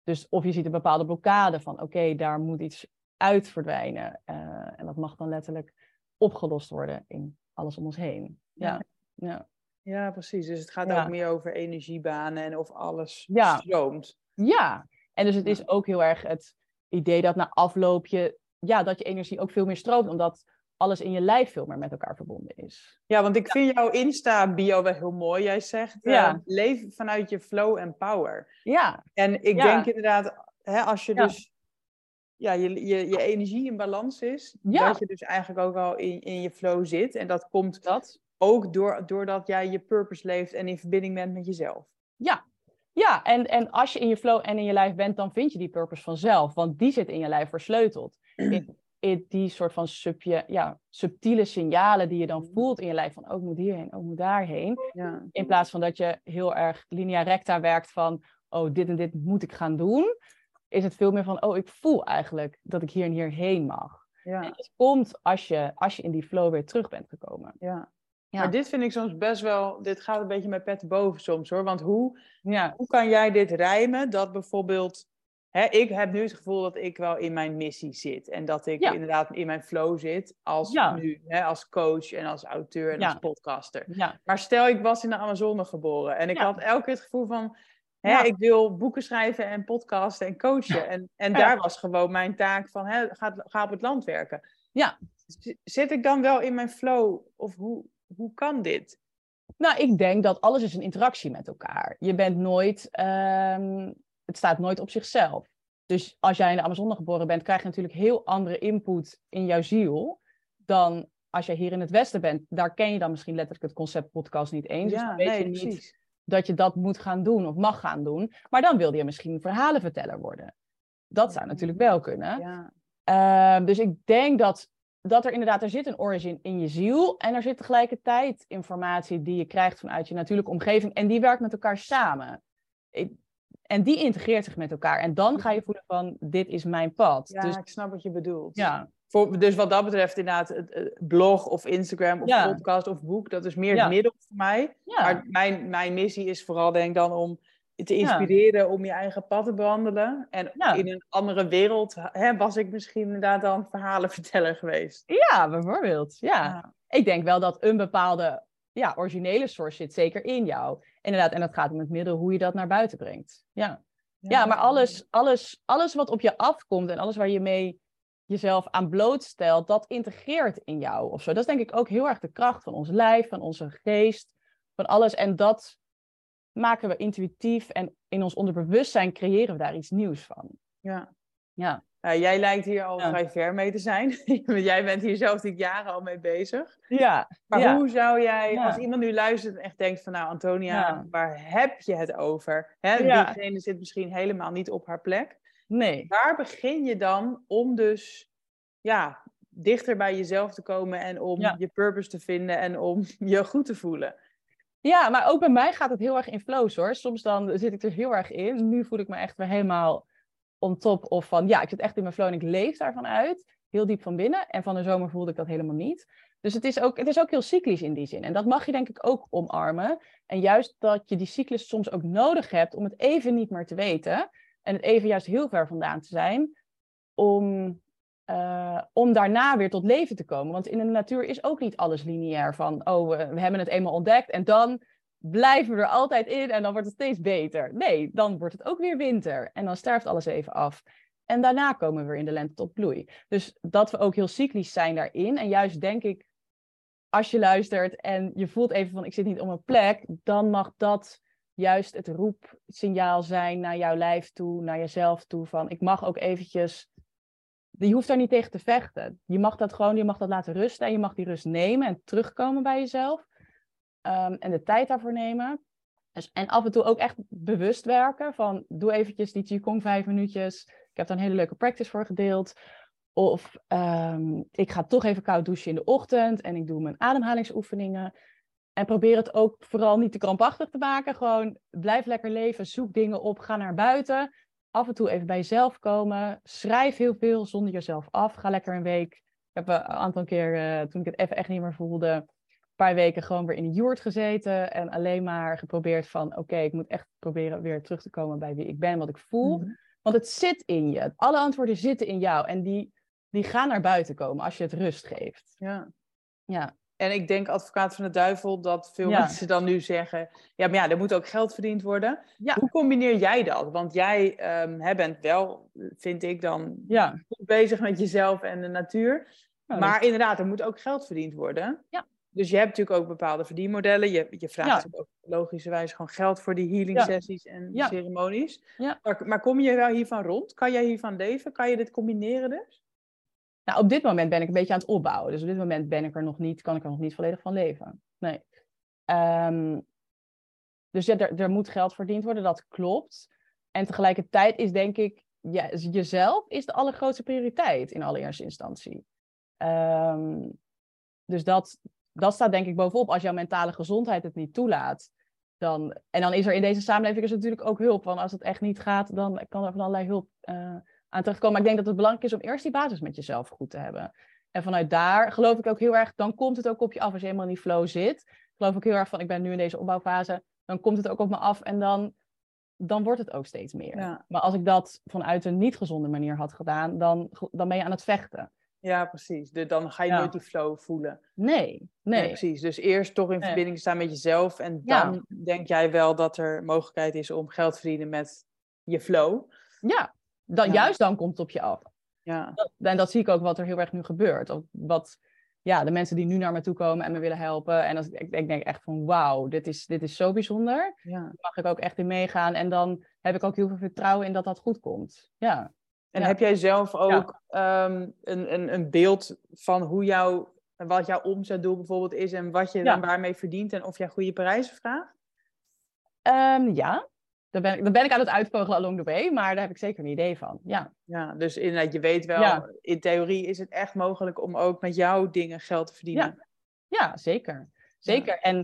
Dus of je ziet een bepaalde blokkade van oké, daar moet iets uit verdwijnen. Uh, en dat mag dan letterlijk opgelost worden in alles om ons heen. Ja, ja. ja precies. Dus het gaat ook meer over energiebanen en of alles ja. stroomt. Ja, en dus het is ook heel erg het idee dat na afloop je, ja, dat je energie ook veel meer stroomt, omdat alles in je lijf veel meer met elkaar verbonden is. Ja, want ik vind jouw Insta-bio wel heel mooi. Jij zegt, ja. uh, leef vanuit je flow en power. Ja. En ik denk inderdaad, hè, als je dus ja, je, je, je energie in balans is, dat je dus eigenlijk ook al in, in je flow zit. En dat komt dat. ook door, doordat jij je purpose leeft en in verbinding bent met jezelf. Ja, ja, en, en als je in je flow en in je lijf bent, dan vind je die purpose vanzelf. Want die zit in je lijf versleuteld. In, die soort van subje, ja, subtiele signalen die je dan mm. voelt in je lijf van, oh, ik moet hierheen, oh, ik moet daarheen. Ja. In plaats van dat je heel erg linea recta werkt van, oh, dit en dit moet ik gaan doen, is het veel meer van, oh, ik voel eigenlijk dat ik hier en hierheen mag. Ja. En het komt als je, als je in die flow weer terug bent gekomen. Ja. Ja. Maar dit vind ik soms best wel, dit gaat een beetje met pet boven soms hoor. Want hoe, ja. hoe kan jij dit rijmen dat bijvoorbeeld Hè, ik heb nu het gevoel dat ik wel in mijn missie zit. En dat ik inderdaad in mijn flow zit als nu, hè, als coach en als auteur en als podcaster. Maar stel, ik was in de Amazone geboren en ik had elke keer het gevoel van, hè, ik wil boeken schrijven en podcasten en coachen. En, en daar was gewoon mijn taak van, hè, ga, ga op het land werken. Ja. Zit ik dan wel in mijn flow? Of hoe, hoe kan dit? Nou, ik denk dat alles is een interactie met elkaar. Je bent nooit ehm, het staat nooit op zichzelf. Dus als jij in de Amazone geboren bent, krijg je natuurlijk heel andere input in jouw ziel dan als jij hier in het Westen bent. Daar ken je dan misschien letterlijk het concept podcast niet eens. Dus ja, dus dan weet je niet dat je dat moet gaan doen of mag gaan doen. Maar dan wilde je misschien verhalenverteller worden. Dat zou natuurlijk wel kunnen. Ja. Ehm, dus ik denk dat, dat er inderdaad, er zit een origin in je ziel. En er zit tegelijkertijd informatie die je krijgt vanuit je natuurlijke omgeving. En die werkt met elkaar samen. Ik, en die integreert zich met elkaar. En dan ga je voelen van, dit is mijn pad. Ja, dus, ik snap wat je bedoelt. Ja. Voor, dus wat dat betreft inderdaad, het, blog of Instagram of podcast of boek, dat is meer het middel voor mij. Maar mijn, mijn missie is vooral denk ik dan om te inspireren om je eigen pad te behandelen. En in een andere wereld hè, was ik misschien inderdaad dan verhalenverteller geweest. Ja, bijvoorbeeld. Ja. Ik denk wel dat een bepaalde ja, originele source zit zeker in jou. Inderdaad, en dat gaat om het middel hoe je dat naar buiten brengt. Ja, ja, maar alles, alles, alles wat op je afkomt en alles waar je mee jezelf aan blootstelt, dat integreert in jou of zo. Dat is denk ik ook heel erg de kracht van ons lijf, van onze geest, van alles. En dat maken we intuïtief en in ons onderbewustzijn creëren we daar iets nieuws van. Ja. Ja. Jij lijkt hier al vrij ver mee te zijn. jij bent hier zelf die jaren al mee bezig. Ja. Maar hoe zou jij, als iemand nu luistert en echt denkt van nou Antonia, waar heb je het over? Hè, diegene zit misschien helemaal niet op haar plek. Nee. Waar begin je dan om dus ja, dichter bij jezelf te komen en om je purpose te vinden en om je goed te voelen? Ja, maar ook bij mij gaat het heel erg in flows hoor. Soms dan zit ik er heel erg in. Nu voel ik me echt weer helemaal on top of van ja, ik zit echt in mijn flow en ik leef daarvan uit. Heel diep van binnen. En van de zomer voelde ik dat helemaal niet. Dus het is, ook, het is ook heel cyclisch in die zin. En dat mag je denk ik ook omarmen. En juist dat je die cyclus soms ook nodig hebt om het even niet meer te weten. En het even juist heel ver vandaan te zijn. Om, uh, om daarna weer tot leven te komen. Want in de natuur is ook niet alles lineair van, oh, we hebben het eenmaal ontdekt en dan blijven we er altijd in en dan wordt het steeds beter. Nee, dan wordt het ook weer winter en dan sterft alles even af. En daarna komen we weer in de lente tot bloei. Dus dat we ook heel cyclisch zijn daarin. En juist denk ik, als je luistert en je voelt even van ik zit niet op mijn plek, dan mag dat juist het roepsignaal zijn naar jouw lijf toe, naar jezelf toe. Van ik mag ook eventjes. Je hoeft daar niet tegen te vechten. Je mag dat gewoon, je mag dat laten rusten en je mag die rust nemen en terugkomen bij jezelf. Ehm, en de tijd daarvoor nemen. Dus, en af en toe ook echt bewust werken van doe eventjes die Qigong vijf minuutjes. Ik heb daar een hele leuke practice voor gedeeld. Of ehm, ik ga toch even koud douchen in de ochtend en ik doe mijn ademhalingsoefeningen. En probeer het ook vooral niet te krampachtig te maken. Gewoon blijf lekker leven, zoek dingen op, ga naar buiten. Af en toe even bij jezelf komen. Schrijf heel veel zonder jezelf af. Ga lekker een week. Ik heb een aantal keer, uh, toen ik het even echt niet meer voelde, paar weken gewoon weer in de joert gezeten. En alleen maar geprobeerd van, oké, ik moet echt proberen weer terug te komen bij wie ik ben, wat ik voel. Mhm. Want het zit in je. Alle antwoorden zitten in jou. En die, die gaan naar buiten komen als je het rust geeft. Ja. Ja. En ik denk, advocaat van de duivel, dat veel mensen dan nu zeggen: ja, maar ja, er moet ook geld verdiend worden. Hoe combineer jij dat? Want jij um, bent wel, vind ik dan, ja. goed bezig met jezelf en de natuur. maar inderdaad, er moet ook geld verdiend worden. Ja. Dus je hebt natuurlijk ook bepaalde verdienmodellen. Je, je vraagt ook logischerwijs gewoon geld voor die healing sessies en ceremonies. Maar, maar kom je wel hiervan rond? Kan jij hiervan leven? Kan je dit combineren dus? Nou, op dit moment ben ik een beetje aan het opbouwen. Dus op dit moment ben ik er nog niet, kan ik er nog niet volledig van leven. Nee. Ehm, dus ja, er, er moet geld verdiend worden, dat klopt. En tegelijkertijd is denk ik, ja, jezelf is de allergrootste prioriteit in allereerste instantie. Um, dus dat, dat staat denk ik bovenop. Als jouw mentale gezondheid het niet toelaat, dan, en dan is er in deze samenleving is natuurlijk ook hulp. Want als het echt niet gaat, dan kan er van allerlei hulp uh, aan terugkomen. Maar ik denk dat het belangrijk is om eerst die basis met jezelf goed te hebben. En vanuit daar geloof ik ook heel erg, dan komt het ook op je af als je helemaal in die flow zit. Geloof ik heel erg van, ik ben nu in deze opbouwfase, dan komt het ook op me af en dan, dan wordt het ook steeds meer. Maar als ik dat vanuit een niet gezonde manier had gedaan, dan, dan ben je aan het vechten. Ja, precies. Dan ga je nooit die flow voelen. Nee, nee. precies. Dus eerst toch in verbinding staan met jezelf. En dan denk jij wel dat er mogelijkheid is om geld te verdienen met je flow. Ja, dan, Juist dan komt het op je af. Ja. en dat zie ik ook wat er heel erg nu gebeurt. Of wat, ja, de mensen die nu naar me toe komen en me willen helpen. En als, ik, ik denk echt van wauw, dit is, dit is zo bijzonder. Ja. Daar mag ik ook echt in meegaan. En dan heb ik ook heel veel vertrouwen in dat dat goed komt. Ja. En heb jij zelf ook ehm, een, een, een beeld van hoe jouw, wat jouw omzetdoel bijvoorbeeld is en wat je dan waarmee verdient en of jij goede prijzen vraagt? Um, ja, dan ben, ik, dan ben ik aan het uitvogelen along the way, maar daar heb ik zeker een idee van. Ja, ja dus inderdaad, je weet wel, in theorie is het echt mogelijk om ook met jouw dingen geld te verdienen. Ja, ja zeker. Zeker. En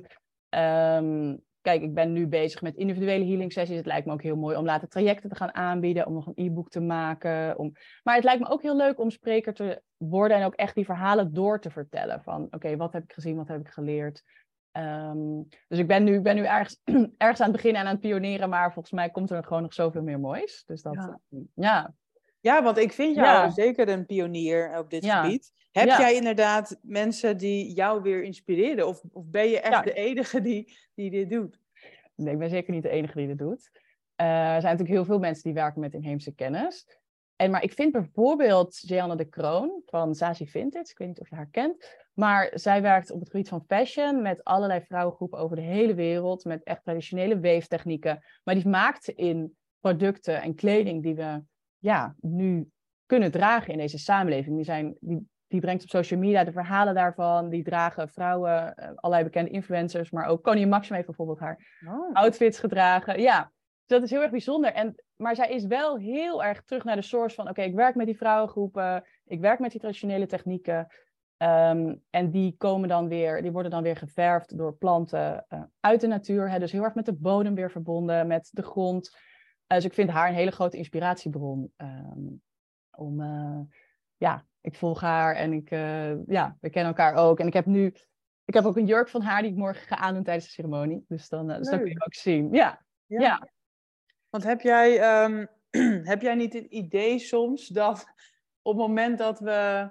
um, kijk, ik ben nu bezig met individuele healing sessies. Het lijkt me ook heel mooi om later trajecten te gaan aanbieden, om nog een e-book te maken. Om... Maar het lijkt me ook heel leuk om spreker te worden en ook echt die verhalen door te vertellen. Van oké, wat heb ik gezien, wat heb ik geleerd? Um, dus ik ben nu, ben nu ergens, ergens aan het beginnen en aan het pioneren, maar volgens mij komt er gewoon nog zoveel meer moois. Dus dat, ja. ja. Ja. want ik vind jou zeker een pionier op dit gebied. Heb jij inderdaad mensen die jou weer inspireren? Of, of ben je echt de enige die, die dit doet? Nee, ik ben zeker niet de enige die dit doet. Uh, er zijn natuurlijk heel veel mensen die werken met inheemse kennis. En, maar ik vind bijvoorbeeld Jeanne de Kroon van Zazie Vintage, ik weet niet of je haar kent, maar zij werkt op het gebied van fashion met allerlei vrouwengroepen over de hele wereld, met echt traditionele weeftechnieken. Maar die maakt in producten en kleding die we ja, nu kunnen dragen in deze samenleving. Die, zijn, die, die brengt op social media de verhalen daarvan. Die dragen vrouwen, eh, allerlei bekende influencers, maar ook Koningin Maxim heeft bijvoorbeeld haar oh. outfits gedragen. Ja, dat is heel erg bijzonder. En, maar zij is wel heel erg terug naar de source van: oké, ik werk met die vrouwengroepen, ik werk met die traditionele technieken. Ehm, en die komen dan weer, die worden dan weer geverfd door planten uh, uit de natuur. Hè, dus heel erg met de bodem weer verbonden, met de grond. Uh, dus ik vind haar een hele grote inspiratiebron. Um, om, uh, ja, ik volg haar en ik, ja, we kennen elkaar ook. En ik heb nu, ik heb ook een jurk van haar die ik morgen ga aandoen tijdens de ceremonie. Dus dan, dus dat kun je ook zien. Ja, ja. Want heb jij, um, heb jij niet het idee soms dat op het moment dat we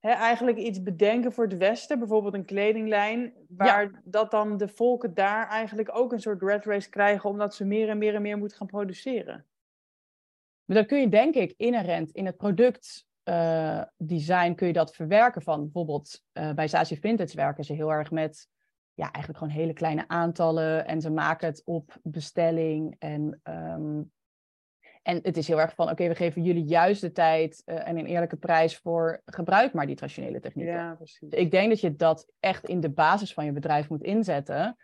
hè, eigenlijk iets bedenken voor het Westen, bijvoorbeeld een kledinglijn, waar dat dan de volken daar eigenlijk ook een soort red race krijgen, omdat ze meer en meer en meer moeten gaan produceren. Maar dat kun je denk ik inherent in het productdesign kun je dat verwerken van bijvoorbeeld bij Saatchi Vintage werken ze heel erg met ja, eigenlijk gewoon hele kleine aantallen en ze maken het op bestelling en ehm, en het is heel erg van, oké, we geven jullie juist de tijd uh, en een eerlijke prijs voor gebruik maar die traditionele technieken. Ja, precies. Ik denk dat je dat echt in de basis van je bedrijf moet inzetten.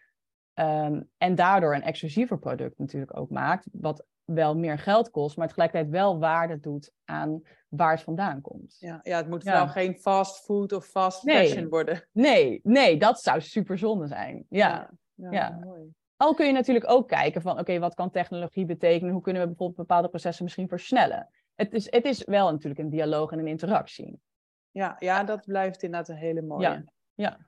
Um, en daardoor een exclusiever product natuurlijk ook maakt, wat wel meer geld kost, maar tegelijkertijd wel waarde doet aan waar het vandaan komt. Ja, ja het moet ja. wel geen fast food of fast nee. fashion worden. Nee, nee, dat zou super zonde zijn. Ja, ja, ja. mooi. Al kun je natuurlijk ook kijken van, oké, wat kan technologie betekenen? Hoe kunnen we bijvoorbeeld bepaalde processen misschien versnellen? Het is, het is wel natuurlijk een dialoog en een interactie. Ja, ja dat blijft inderdaad een hele mooie. Ja, ja.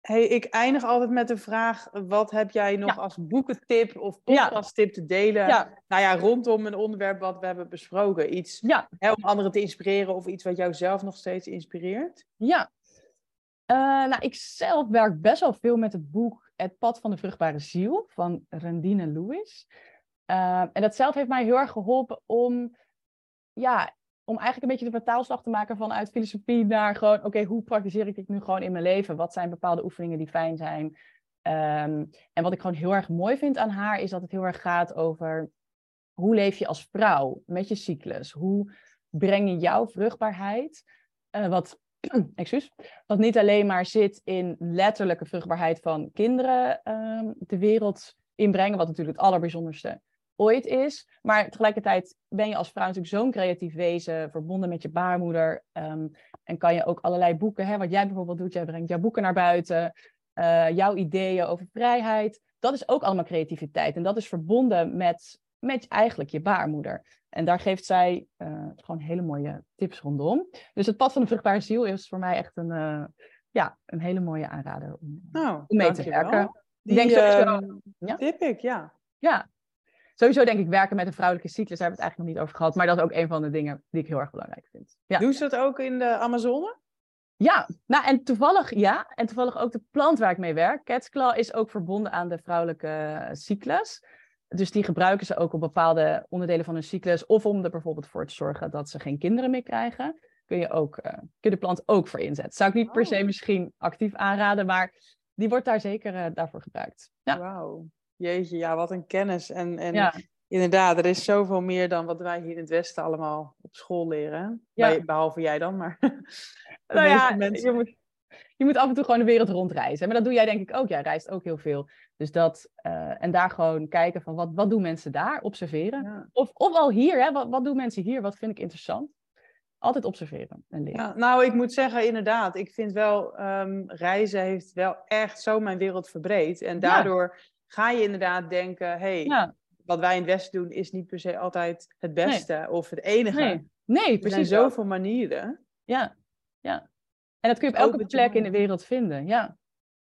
Hey, ik eindig altijd met de vraag: wat heb jij nog als boekentip of podcasttip te delen? Ja. Nou ja, rondom een onderwerp wat we hebben besproken. Iets ja. hè, om anderen te inspireren of iets wat jou zelf nog steeds inspireert? Ja. Uh, nou, ik zelf werk best wel veel met het boek het pad van de vruchtbare ziel van Rendine Lewis. Uh, en dat zelf heeft mij heel erg geholpen om, ja, om eigenlijk een beetje de vertaalslag te maken vanuit filosofie naar gewoon, oké, hoe praktiseer ik dit nu gewoon in mijn leven? Wat zijn bepaalde oefeningen die fijn zijn? Um, en wat ik gewoon heel erg mooi vind aan haar, is dat het heel erg gaat over hoe leef je als vrouw met je cyclus? Hoe breng je jouw vruchtbaarheid, uh, wat excuus, wat niet alleen maar zit in letterlijke vruchtbaarheid van kinderen um, de wereld inbrengen, wat natuurlijk het allerbijzonderste ooit is. Maar tegelijkertijd ben je als vrouw natuurlijk zo'n creatief wezen, verbonden met je baarmoeder. Um, en kan je ook allerlei boeken, hè, wat jij bijvoorbeeld doet, jij brengt jouw boeken naar buiten, uh, jouw ideeën over vrijheid. Dat is ook allemaal creativiteit. En dat is verbonden met, met eigenlijk je baarmoeder. En daar geeft zij uh, gewoon hele mooie tips rondom. Dus het pad van de vruchtbare ziel is voor mij echt een, uh, ja, een hele mooie aanrader om, nou, om mee te werken. Die, denk sowieso, uh, ja? tip ik, ja. Ja, sowieso denk ik werken met een vrouwelijke cyclus, daar hebben we het eigenlijk nog niet over gehad. Maar dat is ook een van de dingen die ik heel erg belangrijk vind. Ja. Doen ze dat ook in de Amazone? Ja, nou en toevallig ja. En toevallig ook de plant waar ik mee werk, Cat's Claw, is ook verbonden aan de vrouwelijke cyclus. Dus die gebruiken ze ook op bepaalde onderdelen van hun cyclus. Of om er bijvoorbeeld voor te zorgen dat ze geen kinderen meer krijgen. Kun je, ook, uh, kun je de plant ook voor inzetten. Zou ik niet per se Oh. misschien actief aanraden, maar die wordt daar zeker uh, daarvoor gebruikt. Ja. Wauw. Jeetje, ja, wat een kennis. En, en Ja. inderdaad, er is zoveel meer dan wat wij hier in het Westen allemaal op school leren. Ja. Bij- behalve jij dan, maar de Nou ja, mensen. je moet, je moet af en toe gewoon de wereld rondreizen. Maar dat doe jij denk ik ook. Jij reist ook heel veel. Dus dat, eh, en daar gewoon kijken van wat, wat doen mensen daar? Observeren. Ja. Of, of al hier, hè? Wat, wat doen mensen hier? Wat vind ik interessant? Altijd observeren en leren. Ja, nou, ik moet zeggen, inderdaad. Ik vind wel, ehm, reizen heeft wel echt zo mijn wereld verbreed. En daardoor ga je inderdaad denken, hey, Ja, wat wij in het Westen doen is niet per se altijd het beste of het enige. nee, nee, er zijn precies. zo. zoveel manieren. Ja, ja. En dat kun je op elke plek in de wereld vinden. Ja,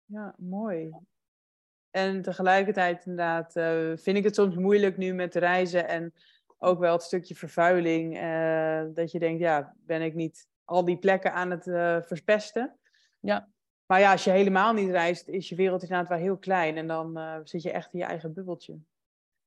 Ja, mooi. En tegelijkertijd inderdaad eh, vind ik het soms moeilijk nu met reizen en ook wel het stukje vervuiling. eh, dat je denkt, ja, ben ik niet al die plekken aan het eh, verpesten? Ja. Maar ja, als je helemaal niet reist, is je wereld inderdaad wel heel klein. En dan zit je echt in je eigen bubbeltje.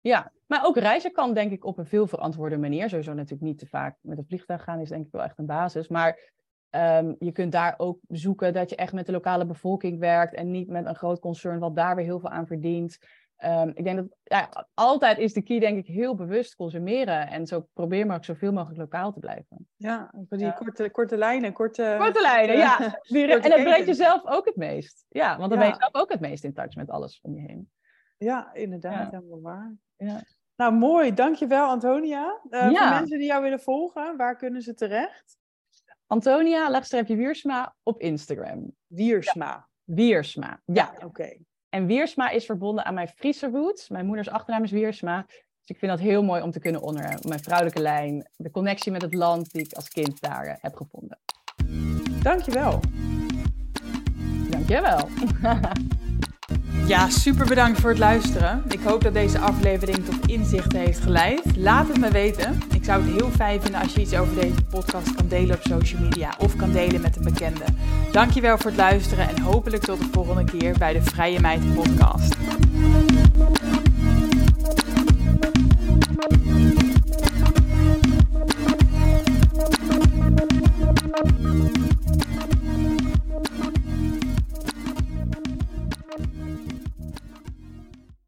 ja. Maar ook reizen kan denk ik op een veel verantwoorde manier. Sowieso natuurlijk niet te vaak met een vliegtuig gaan is denk ik wel echt een basis. Maar ehm, je kunt daar ook zoeken dat je echt met de lokale bevolking werkt. En niet met een groot concern wat daar weer heel veel aan verdient. Ehm, ik denk dat ja, altijd is de key denk ik heel bewust consumeren. En zo probeer maar ook zoveel mogelijk lokaal te blijven. Ja, voor die Ja. korte, korte lijnen, korte... Korte lijnen, ja. korte En dat brengt jezelf ook het meest. Ja, want dan ben je zelf ook het meest in touch met alles om je heen. Ja, inderdaad, helemaal waar. Ja. Nou, mooi. Dankjewel, Antonia. Eh, Voor mensen die jou willen volgen, waar kunnen ze terecht? Antonia, laagstreepje Wiersma op Instagram. Wiersma. Wiersma, ja. Oké. En Wiersma is verbonden aan mijn Friese roots. Mijn moeders achternaam is Wiersma. Dus ik vind dat heel mooi om te kunnen honoren. Mijn vrouwelijke lijn, de connectie met het land die ik als kind daar eh, heb gevonden. Dankjewel. Dankjewel. Ja, super bedankt voor het luisteren. Ik hoop dat deze aflevering tot inzichten heeft geleid. Laat het me weten. Ik zou het heel fijn vinden als je iets over deze podcast kan delen op social media of kan delen met een bekende. Dankjewel voor het luisteren en hopelijk tot de volgende keer bij de Vrije Meid podcast.